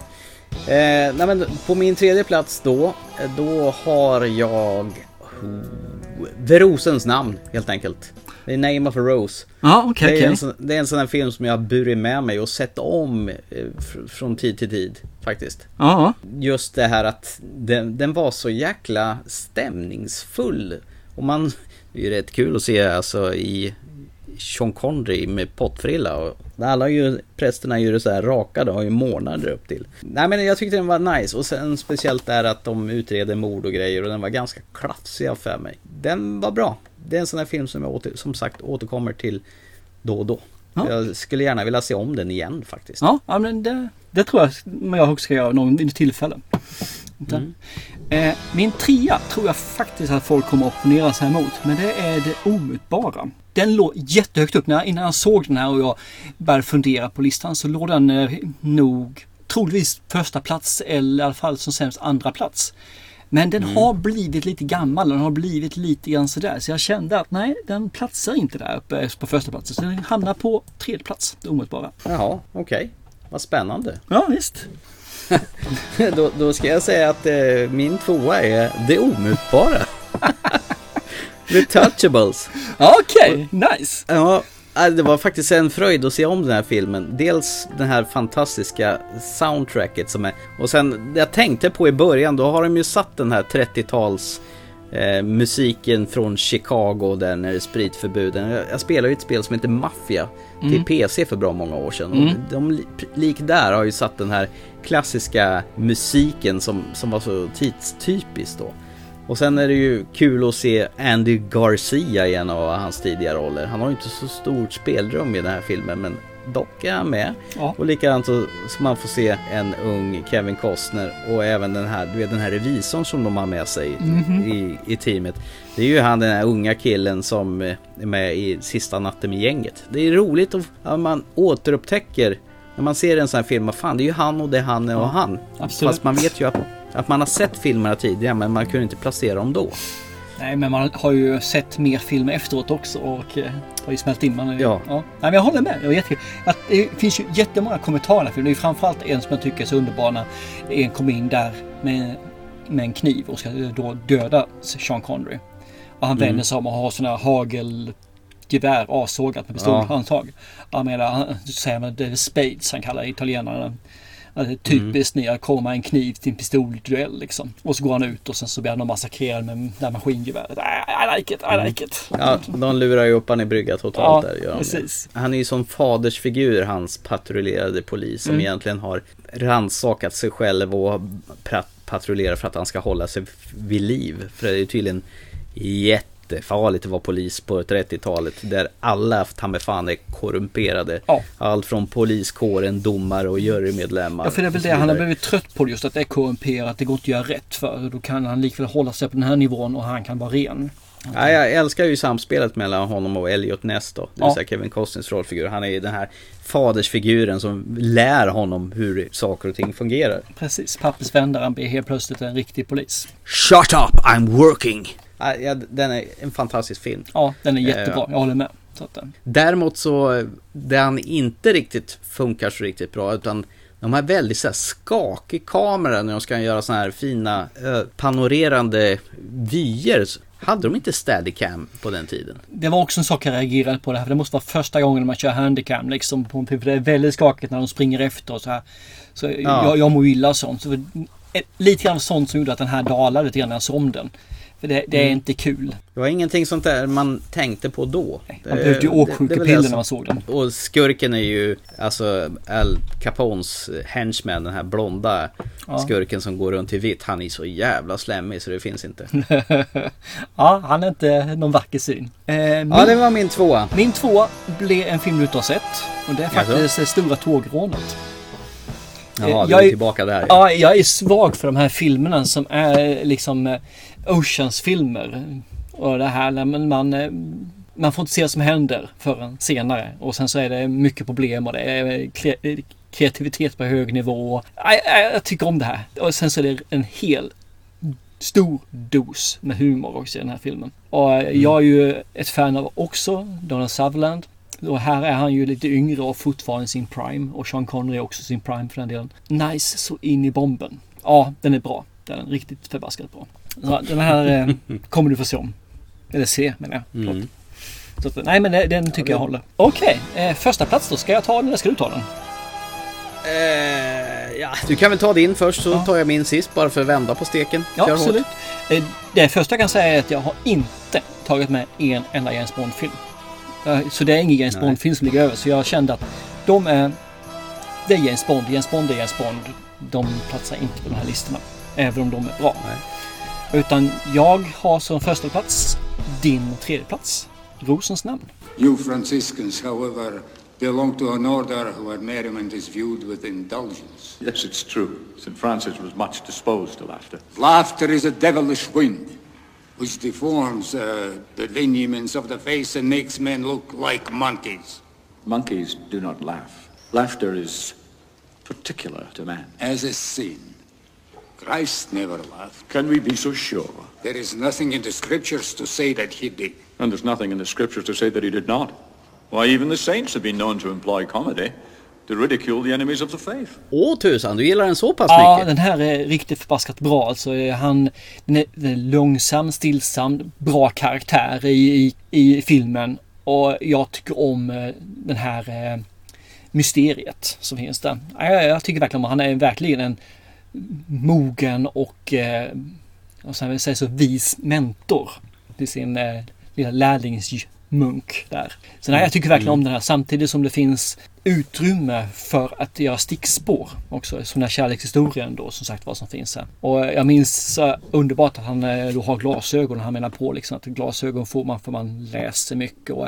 Eh, nej, men på min tredje plats då, då har jag Verosens namn helt enkelt. The Name of a Rose. Ja, okay, det, är okay. en, det är en sån här film som jag har burit med mig och sett om eh, från tid till tid faktiskt. Ja. Just det här att den, den var så jäkla stämningsfull. Och man, det är ju rätt kul att se alltså i Sean Connery med pottfrilla. Och alla ju, prästerna är ju så här rakade och har ju månader upp till. Nej men jag tyckte den var nice och sen speciellt där att de utreder mord och grejer och den var ganska klafsig för mig. Den var bra. Det är en sån här film som jag åter, som sagt återkommer till då och då. Ja. Jag skulle gärna vilja se om den igen faktiskt. Ja, ja men det, det tror jag jag också ska göra någon tillfälle. Mm. Eh, min trea tror jag faktiskt att folk kommer att opponera sig emot. Men det är det omutbara. Den låg jättehögt upp. När, innan jag såg den här och jag började fundera på listan så låg den eh, nog troligtvis första plats eller i alla fall som sämst andra plats. Men den mm. har blivit lite gammal, den har blivit lite grann sådär. Så jag kände att nej, den platsar inte där uppe på första platsen. Så den hamnar på tredje plats, det omedelbara. Jaha, okej. Okay. Vad spännande. Ja, visst. då, då, ska jag säga att eh, min tvåa är det omutbara. The Touchables. Okej, okay, nice. Ja, det var faktiskt en fröjd att se om den här filmen. Dels den här fantastiska soundtracket som är... Och sen, jag tänkte på i början, då har de ju satt den här 30-tals eh, musiken från Chicago där när det är spritförbuden. Jag, jag spelar ju ett spel som heter Mafia till mm. PC för bra många år sedan. Mm. Och de, lik där har ju satt den här klassiska musiken som, som var så tidstypisk då. Och sen är det ju kul att se Andy Garcia i en av hans tidiga roller. Han har ju inte så stort spelrum i den här filmen men dock är han med. Ja. Och likadant så, så man får se en ung Kevin Costner och även den här, du vet den här revisorn som de har med sig mm -hmm. i, i teamet. Det är ju han den här unga killen som är med i Sista natten med gänget. Det är roligt att man återupptäcker När man ser en sån här film, fan det är ju han och det är han och han. absolut. Fast man vet ju att, att man har sett filmerna tidigare men man kunde inte placera dem då. Nej, men man har ju sett mer filmer efteråt också och eh, har ju smält in. Man är, Ja. Nej, men jag håller med. Det var jättekul. Att det finns ju jättemånga kommentarer. För det är ju framförallt en som jag tycker är så underbar när en kommer in där med, med en kniv och ska då döda Sean Connery. Och han Mm. vänder sig om och har sådana här hagelgevär avsågat med pistolhandtag. Jag menar, han säger det är spades han kallar italienarna. Alltså, typiskt att komma med en kniv till en pistolduell liksom. Och så går han ut och sen så blir han massakrerad med det här maskingeväret. I, I like it, I like it. Ja, de lurar ju upp han i brygga totalt Ja, där. Gör precis. Det. Han är ju som fadersfigur, hans patrullerade polis, som Mm. egentligen har rannsakat sig själv och patrullerar för att han ska hålla sig vid liv. För det är ju tydligen jättefarligt att vara polis på 30-talet där alla fan är korrumperade. Ja. Allt från poliskåren, domare och jurymedlemmar. Ja, för det är väl det han har blivit trött på just att det är korrumperat. Det går inte att göra rätt för. Då kan han likväl hålla sig på den här nivån och han kan vara ren. Ja, jag älskar ju samspelet mellan honom och Elliot Ness då. Det vill Ja. säga Kevin Costners rollfigur. Han är ju den här fadersfiguren som lär honom hur saker och ting fungerar. Precis, pappers vändaren blir helt plötsligt en riktig polis. Shut up, I'm working! Ja, ja, den är en fantastisk film. Ja, den är jättebra. Eh, Jag håller med. Så att, Däremot så, det han inte riktigt funkar så riktigt bra utan de har väldigt så här skakig kamera när de ska göra såna här fina eh, panorerande vyer. Hade de inte Steadicam på den tiden? det var också en sak jag reagerade på det här. För det måste vara första gången man kör handicam. Liksom, på en film, för det är väldigt skakigt när de springer efter och så här. Så jag, jag mår illa sånt. Så lite grann sånt som gjorde att den här dalade lite grann när jag såg den. För det, det är Mm. inte kul. Det var ingenting sånt där man tänkte på då. man behövde ju Eh, åksjukepiller när man såg den. Och skurken är ju alltså Al Capones henchman, den här blonda Ja. skurken som går runt i vitt. Han är så jävla slemmig så det finns inte. ja, han är inte någon vacker syn. Eh, min, Ja, det var min tvåa. Min tvåa blev en film du inte har sett. Och det är faktiskt det Stora Tågrånet. Jaha, Eh, du jag är är- tillbaka där. Ja, jag är svag för de här filmerna som är liksom eh, Oceans-filmer. Och det här när man, man, eh, man får inte se vad som händer förrän senare. Och sen så är det mycket problem och det är kre- kreativitet på hög nivå. Jag, jag, tycker om det här. Och sen så är det en hel stor dos med humor också i den här filmen. Och eh, jag är ju ett fan av också Donald Sutherland. Och här är han ju lite yngre och fortfarande i sin prime. Och Sean Connery är också sin prime för den delen. Nice så in i bomben. Ja, den är bra. Den är riktigt förbaskat bra. Så den här eh, kommer du få se om. Eller se menar jag. Mm. Så att, nej men det- den tycker jag håller. Okej, eh, första plats då. Ska jag ta den eller ska du ta den? Eh, ja, du kan väl ta din först så tar jag min sist bara för att vända på steken. Ja, Kör hårt. absolut. Eh, Det första jag kan säga är att jag har inte tagit med en enda James Bond-film. Eh, Så det är ingen James Nej. Bond-film som ligger över. Så jag kände att de är... Det är James Bond. James Bond är James Bond. De platsar inte på de här listorna. Även om de är bra. Utan jag har som första plats din tredje plats. Rosens namn. You Franciscans, however, belong to an order where merriment is viewed with indulgence. Yes, it's true. St. Francis was much disposed to laughter. Laughter is a devilish wind, which deforms uh, the lineaments of the face and makes men look like monkeys. Monkeys do not laugh. Laughter is particular to man. As a sin. Christ never laughed. Can we be so sure? There is nothing in the scriptures to say that he did. And there's nothing in the scriptures to say that he did not. Why, even the saints have been known to employ comedy to ridicule the enemies of the faith. Åh tusan, du gillar den så pass Ja, mycket? den här är riktigt förbaskat bra. Alltså, han, den är, den är långsam, stillsam, bra karaktär i, i, i filmen. Och jag tycker om eh, den här eh, mysteriet som finns där. Ja, Jag, jag tycker verkligen om Han är verkligen en mogen och eh, vad ska jag säga så vis mentor till sin eh, lilla lärlingsmunk där. Så nej, jag tycker verkligen om den här samtidigt som det finns utrymme för att göra stickspår också. Som den här kärlekshistorien då som sagt vad som finns här. Och jag minns så underbart att han eh, då har glasögon och han menar på liksom att glasögon får man för man läser mycket och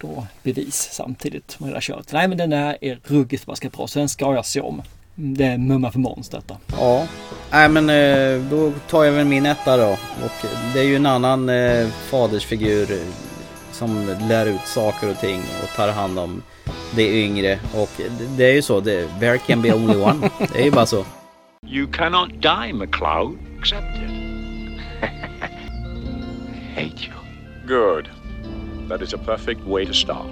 då bevis samtidigt med det där köret. Nej men den här är ruggigt förbaskat bra så den ska jag se om. Det är mumma för Måns detta. Ja. Nej men eh, då tar jag väl min etta då. Och det är ju en annan eh, fadersfigur som lär ut saker och ting och tar hand om det yngre och det, det är ju så. Det, there can be only one. Det är ju bara så. You cannot die, McLeod. Accept it. hate you. Good. That is a perfect way to start.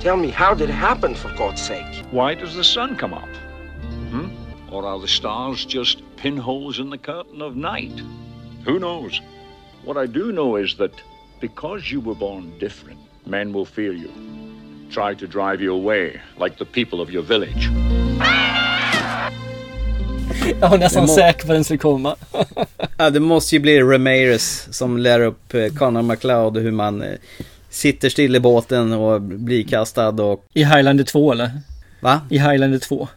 Tell me, how did it happen, for God's sake? Why does the sun come up? Hmm? Or are the stars just pinholes in the curtain of night? Who knows? What I do know is that because you were born different, men will fear you. Try to drive you away, like the people of your village. Jag var nästan må- säker på att den skulle komma. Ja, det måste ju bli Ramirez som lär upp eh, Connor McLeod hur man eh, sitter still i båten och blir kastad och... I Highlander 2 eller? Va? I Highlander 2.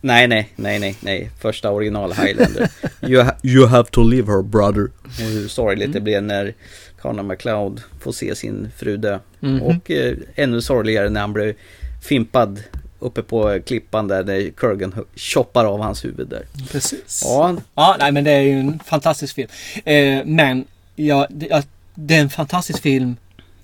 Nej, nej, nej, nej, nej. Första original Highlander. you, ha- you have to leave her brother. Och hur sorgligt det blev när Connor McLeod får se sin fru dö. Mhm. Och eh, ännu sorgligare när han blev fimpad uppe på klippan där när Kurgan choppar av hans huvud där. Precis. Ja, Ja, nej men det är ju en fantastisk film. Eh, men ja, det, ja, det är en fantastisk film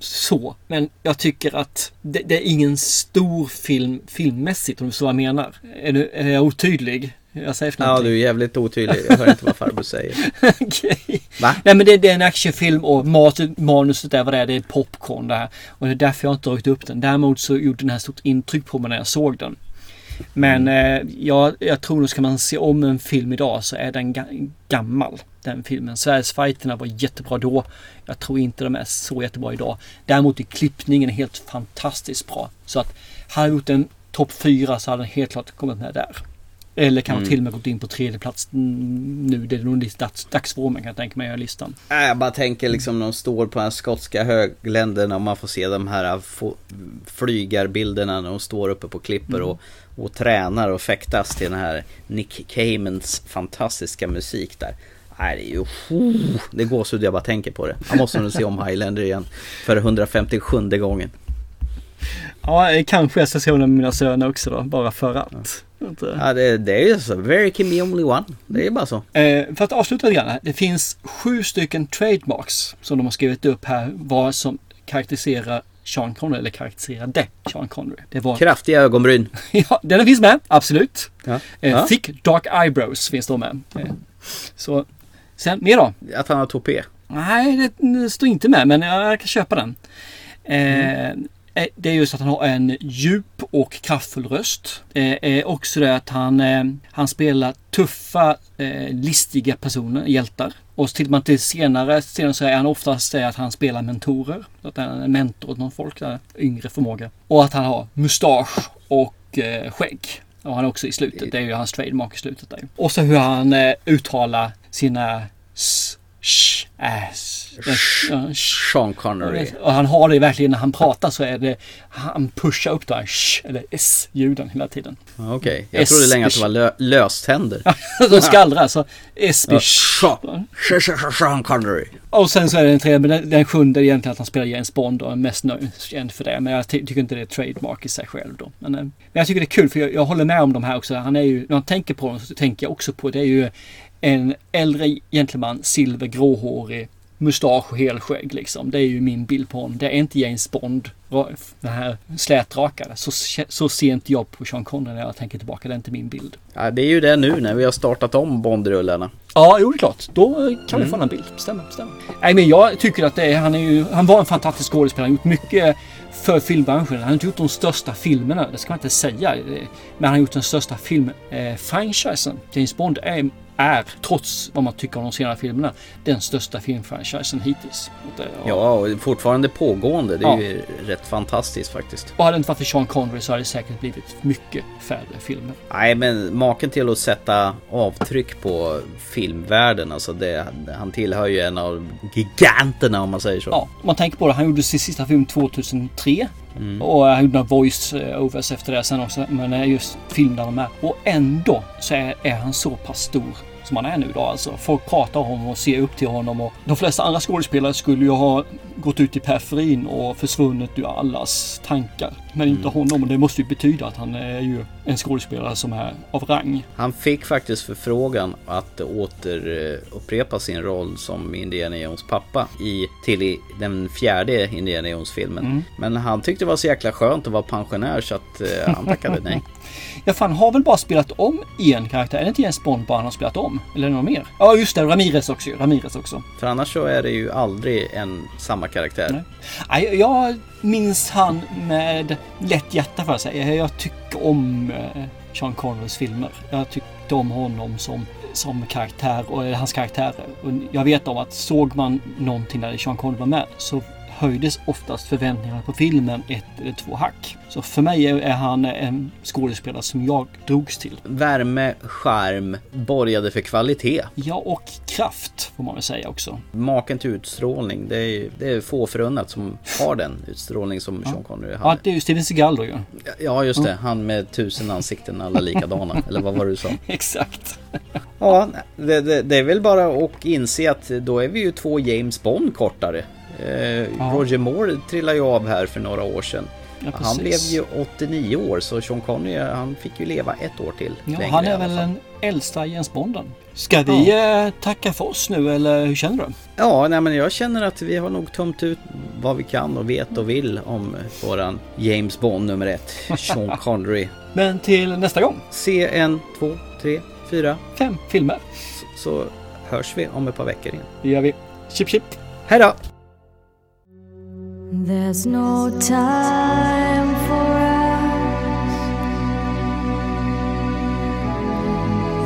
så. Men jag tycker att det, det är ingen stor film filmmässigt om du förstår vad jag menar. Är, du, är jag otydlig? Jag säger ja du är jävligt otydlig. Jag hör inte vad farbror säger. Okej. Va? Nej men det, det är en actionfilm och mat, manuset är vad det är. Det är popcorn det här. Och det är därför jag inte dragit upp den. Däremot så gjorde den här stort intryck på mig när jag såg den. Men eh, jag, jag tror nog ska man se om en film idag så är den ga- gammal. Den filmen. Sverigesfighterna var jättebra då. Jag tror inte de är så jättebra idag. Däremot är klippningen helt fantastiskt bra. Så att hade jag gjort en topp fyra så hade den helt klart kommit med där. Eller kanske Mm. till och med gått in på tredje plats mm, nu. Det är nog lite dags, dags för mig kan jag tänka mig i listan. Jag bara tänker liksom de står på de skotska högländerna och man får se de här flygarbilderna när de står uppe på klippor och, och tränar och fäktas till den här Nick Caymans fantastiska musik där. Nej, det är ju... Det går så jag bara tänker på det. Jag måste nog se om Highlander igen för 157 gången. Ja, kanske jag ska se med mina söner också då. Bara för att. Ja, det, det är ju så. Very can be only one. Det är bara så. Eh, för att avsluta lite grann. Det finns sju stycken trademarks som de har skrivit upp här. Vad som karaktäriserar Sean Connery eller karaktäriserade Sean Connery. Det var... Kraftiga ögonbryn. ja, den finns med. Absolut. Ja. Eh, Ja. Thick dark eyebrows finns de med. Eh, så, sen mer då? Att han har topé. Nej, det, står inte med men jag kan köpa den. Eh, eh, Eh, det är just att han har en djup och kraftfull röst. Eh, eh också det att han, eh, han spelar tuffa, listiga personer, hjältar. Och så tittar man till senare, senare så är han oftast det att han spelar mentorer. Så Att han är en mentor åt någon folk, där, yngre förmåga. Och att han har mustasch och eh, skägg. Och han är också i slutet, det är ju hans trademark i slutet där. Och så hur han eh, uttalar sina s, sh, ass Sean Connery. Och han har det verkligen när han pratar så är det han pushar upp där sh eller s-ljuden hela tiden. Okej, jag trodde länge att det var lö löständer. De skallrar så s sh. Sean Connery. Och sen så är det den tredje, men den, den sjunde är egentligen att han spelar James Bond och är mest nöjd känd för det. Men jag ty- tycker inte det är trademark i sig själv då. Men, eh, men jag tycker det är kul för jag, jag håller med om de här också. Han är ju, när man tänker på dem så tänker jag också på det är ju en äldre gentleman, silver, gråhårig, mustasch och helskägg liksom. Det är ju min bild på honom. Det är inte James Bond, den här slätrakade. Så, så ser inte jag på Sean Connery när jag tänker tillbaka. Det är inte min bild. Ja, det är ju det nu när vi har startat om Bondrullarna. Ja, jo det är klart. Då kan vi Mm. få en bild. Stämmer, stämmer. Nej, men jag tycker att det är, han, är ju, han var en fantastisk skådespelare. Han har gjort mycket för filmbranschen. Han har inte gjort de största filmerna, det ska man inte säga. Eh, Men han har gjort den största filmfranchisen. James Bond är, är, trots vad man tycker om de senare filmerna, den största filmfranchisen hittills. Ja, och fortfarande pågående. Det är Ja. ju rätt fantastiskt faktiskt. Och hade det inte varit för Sean Connery så hade det säkert blivit mycket färre filmer. Nej, men maken till att sätta avtryck på filmvärlden. Alltså det, han tillhör ju en av giganterna om man säger så. Ja, man tänker på det. Han gjorde sin sista film 2003. Mm. Och han gjorde några voice-overs eh, efter det sen också. Men det är just film där de är. Och ändå så är, är han så pass stor som han är nu då alltså. Folk pratar om honom och ser upp till honom och de flesta andra skådespelare skulle ju ha gått ut i periferin och försvunnit ur allas tankar. Men inte honom och det måste ju betyda att han är ju en skådespelare som är av rang. Han fick faktiskt förfrågan att återupprepa sin roll som Indiana Jones pappa i, till i den fjärde Indiana Jones-filmen. Mm. Men han tyckte det var så jäkla skönt att vara pensionär så att eh, han tackade nej. Ja, fan har väl bara spelat om en karaktär? Är det inte Jens Bond bara han har spelat om? Eller är det någon mer? Ja, just det. Ramirez också. Ramirez också. För annars så är det ju aldrig en samma karaktär. Nej, jag minns han med lätt hjärta för jag säga. Jag tycker om eh, Sean Connerys filmer. Jag tyckte om honom som, som karaktär och hans karaktärer. Och jag vet om att såg man någonting där Sean Connery var med så höjdes oftast förväntningarna på filmen ett eller två hack. Så för mig är han en skådespelare som jag drogs till. Värme, charm, borgade för kvalitet. Ja, och kraft får man väl säga också. Maken till utstrålning, det är, det är få förunnat som har den utstrålning som Sean Connery Ja, hade. det är ju Steven Seagal då ju. Ja, just det. Han med tusen ansikten, alla likadana. Eller vad var det du sa? Exakt. Ja, det, det, det är väl bara att inse att då är vi ju två James Bond kortare. Eh, Roger Moore trillade ju av här för några år sedan. Ja, han blev ju 89 år så Sean Connery han fick ju leva ett år till. Ja, längre han är väl den äldsta Jens Bonden. Ska vi eh, tacka för oss nu eller hur känner du? Ja, nej, men jag känner att vi har nog tömt ut vad vi kan och vet och vill om våran James Bond nummer ett, Sean Connery. Men till nästa gång. Se en, två, tre, fyra, fem filmer. Så, så hörs vi om ett par veckor igen. Det gör vi. Chip chip. Hej då! There's no time for us.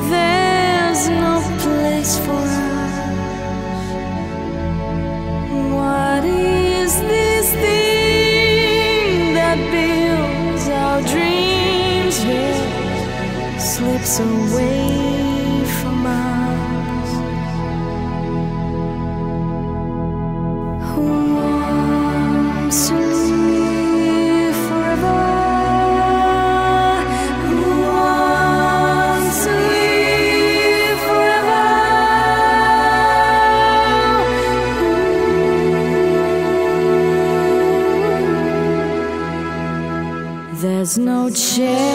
There's no place for us. What is this thing that builds our dreams here? Slips away no chance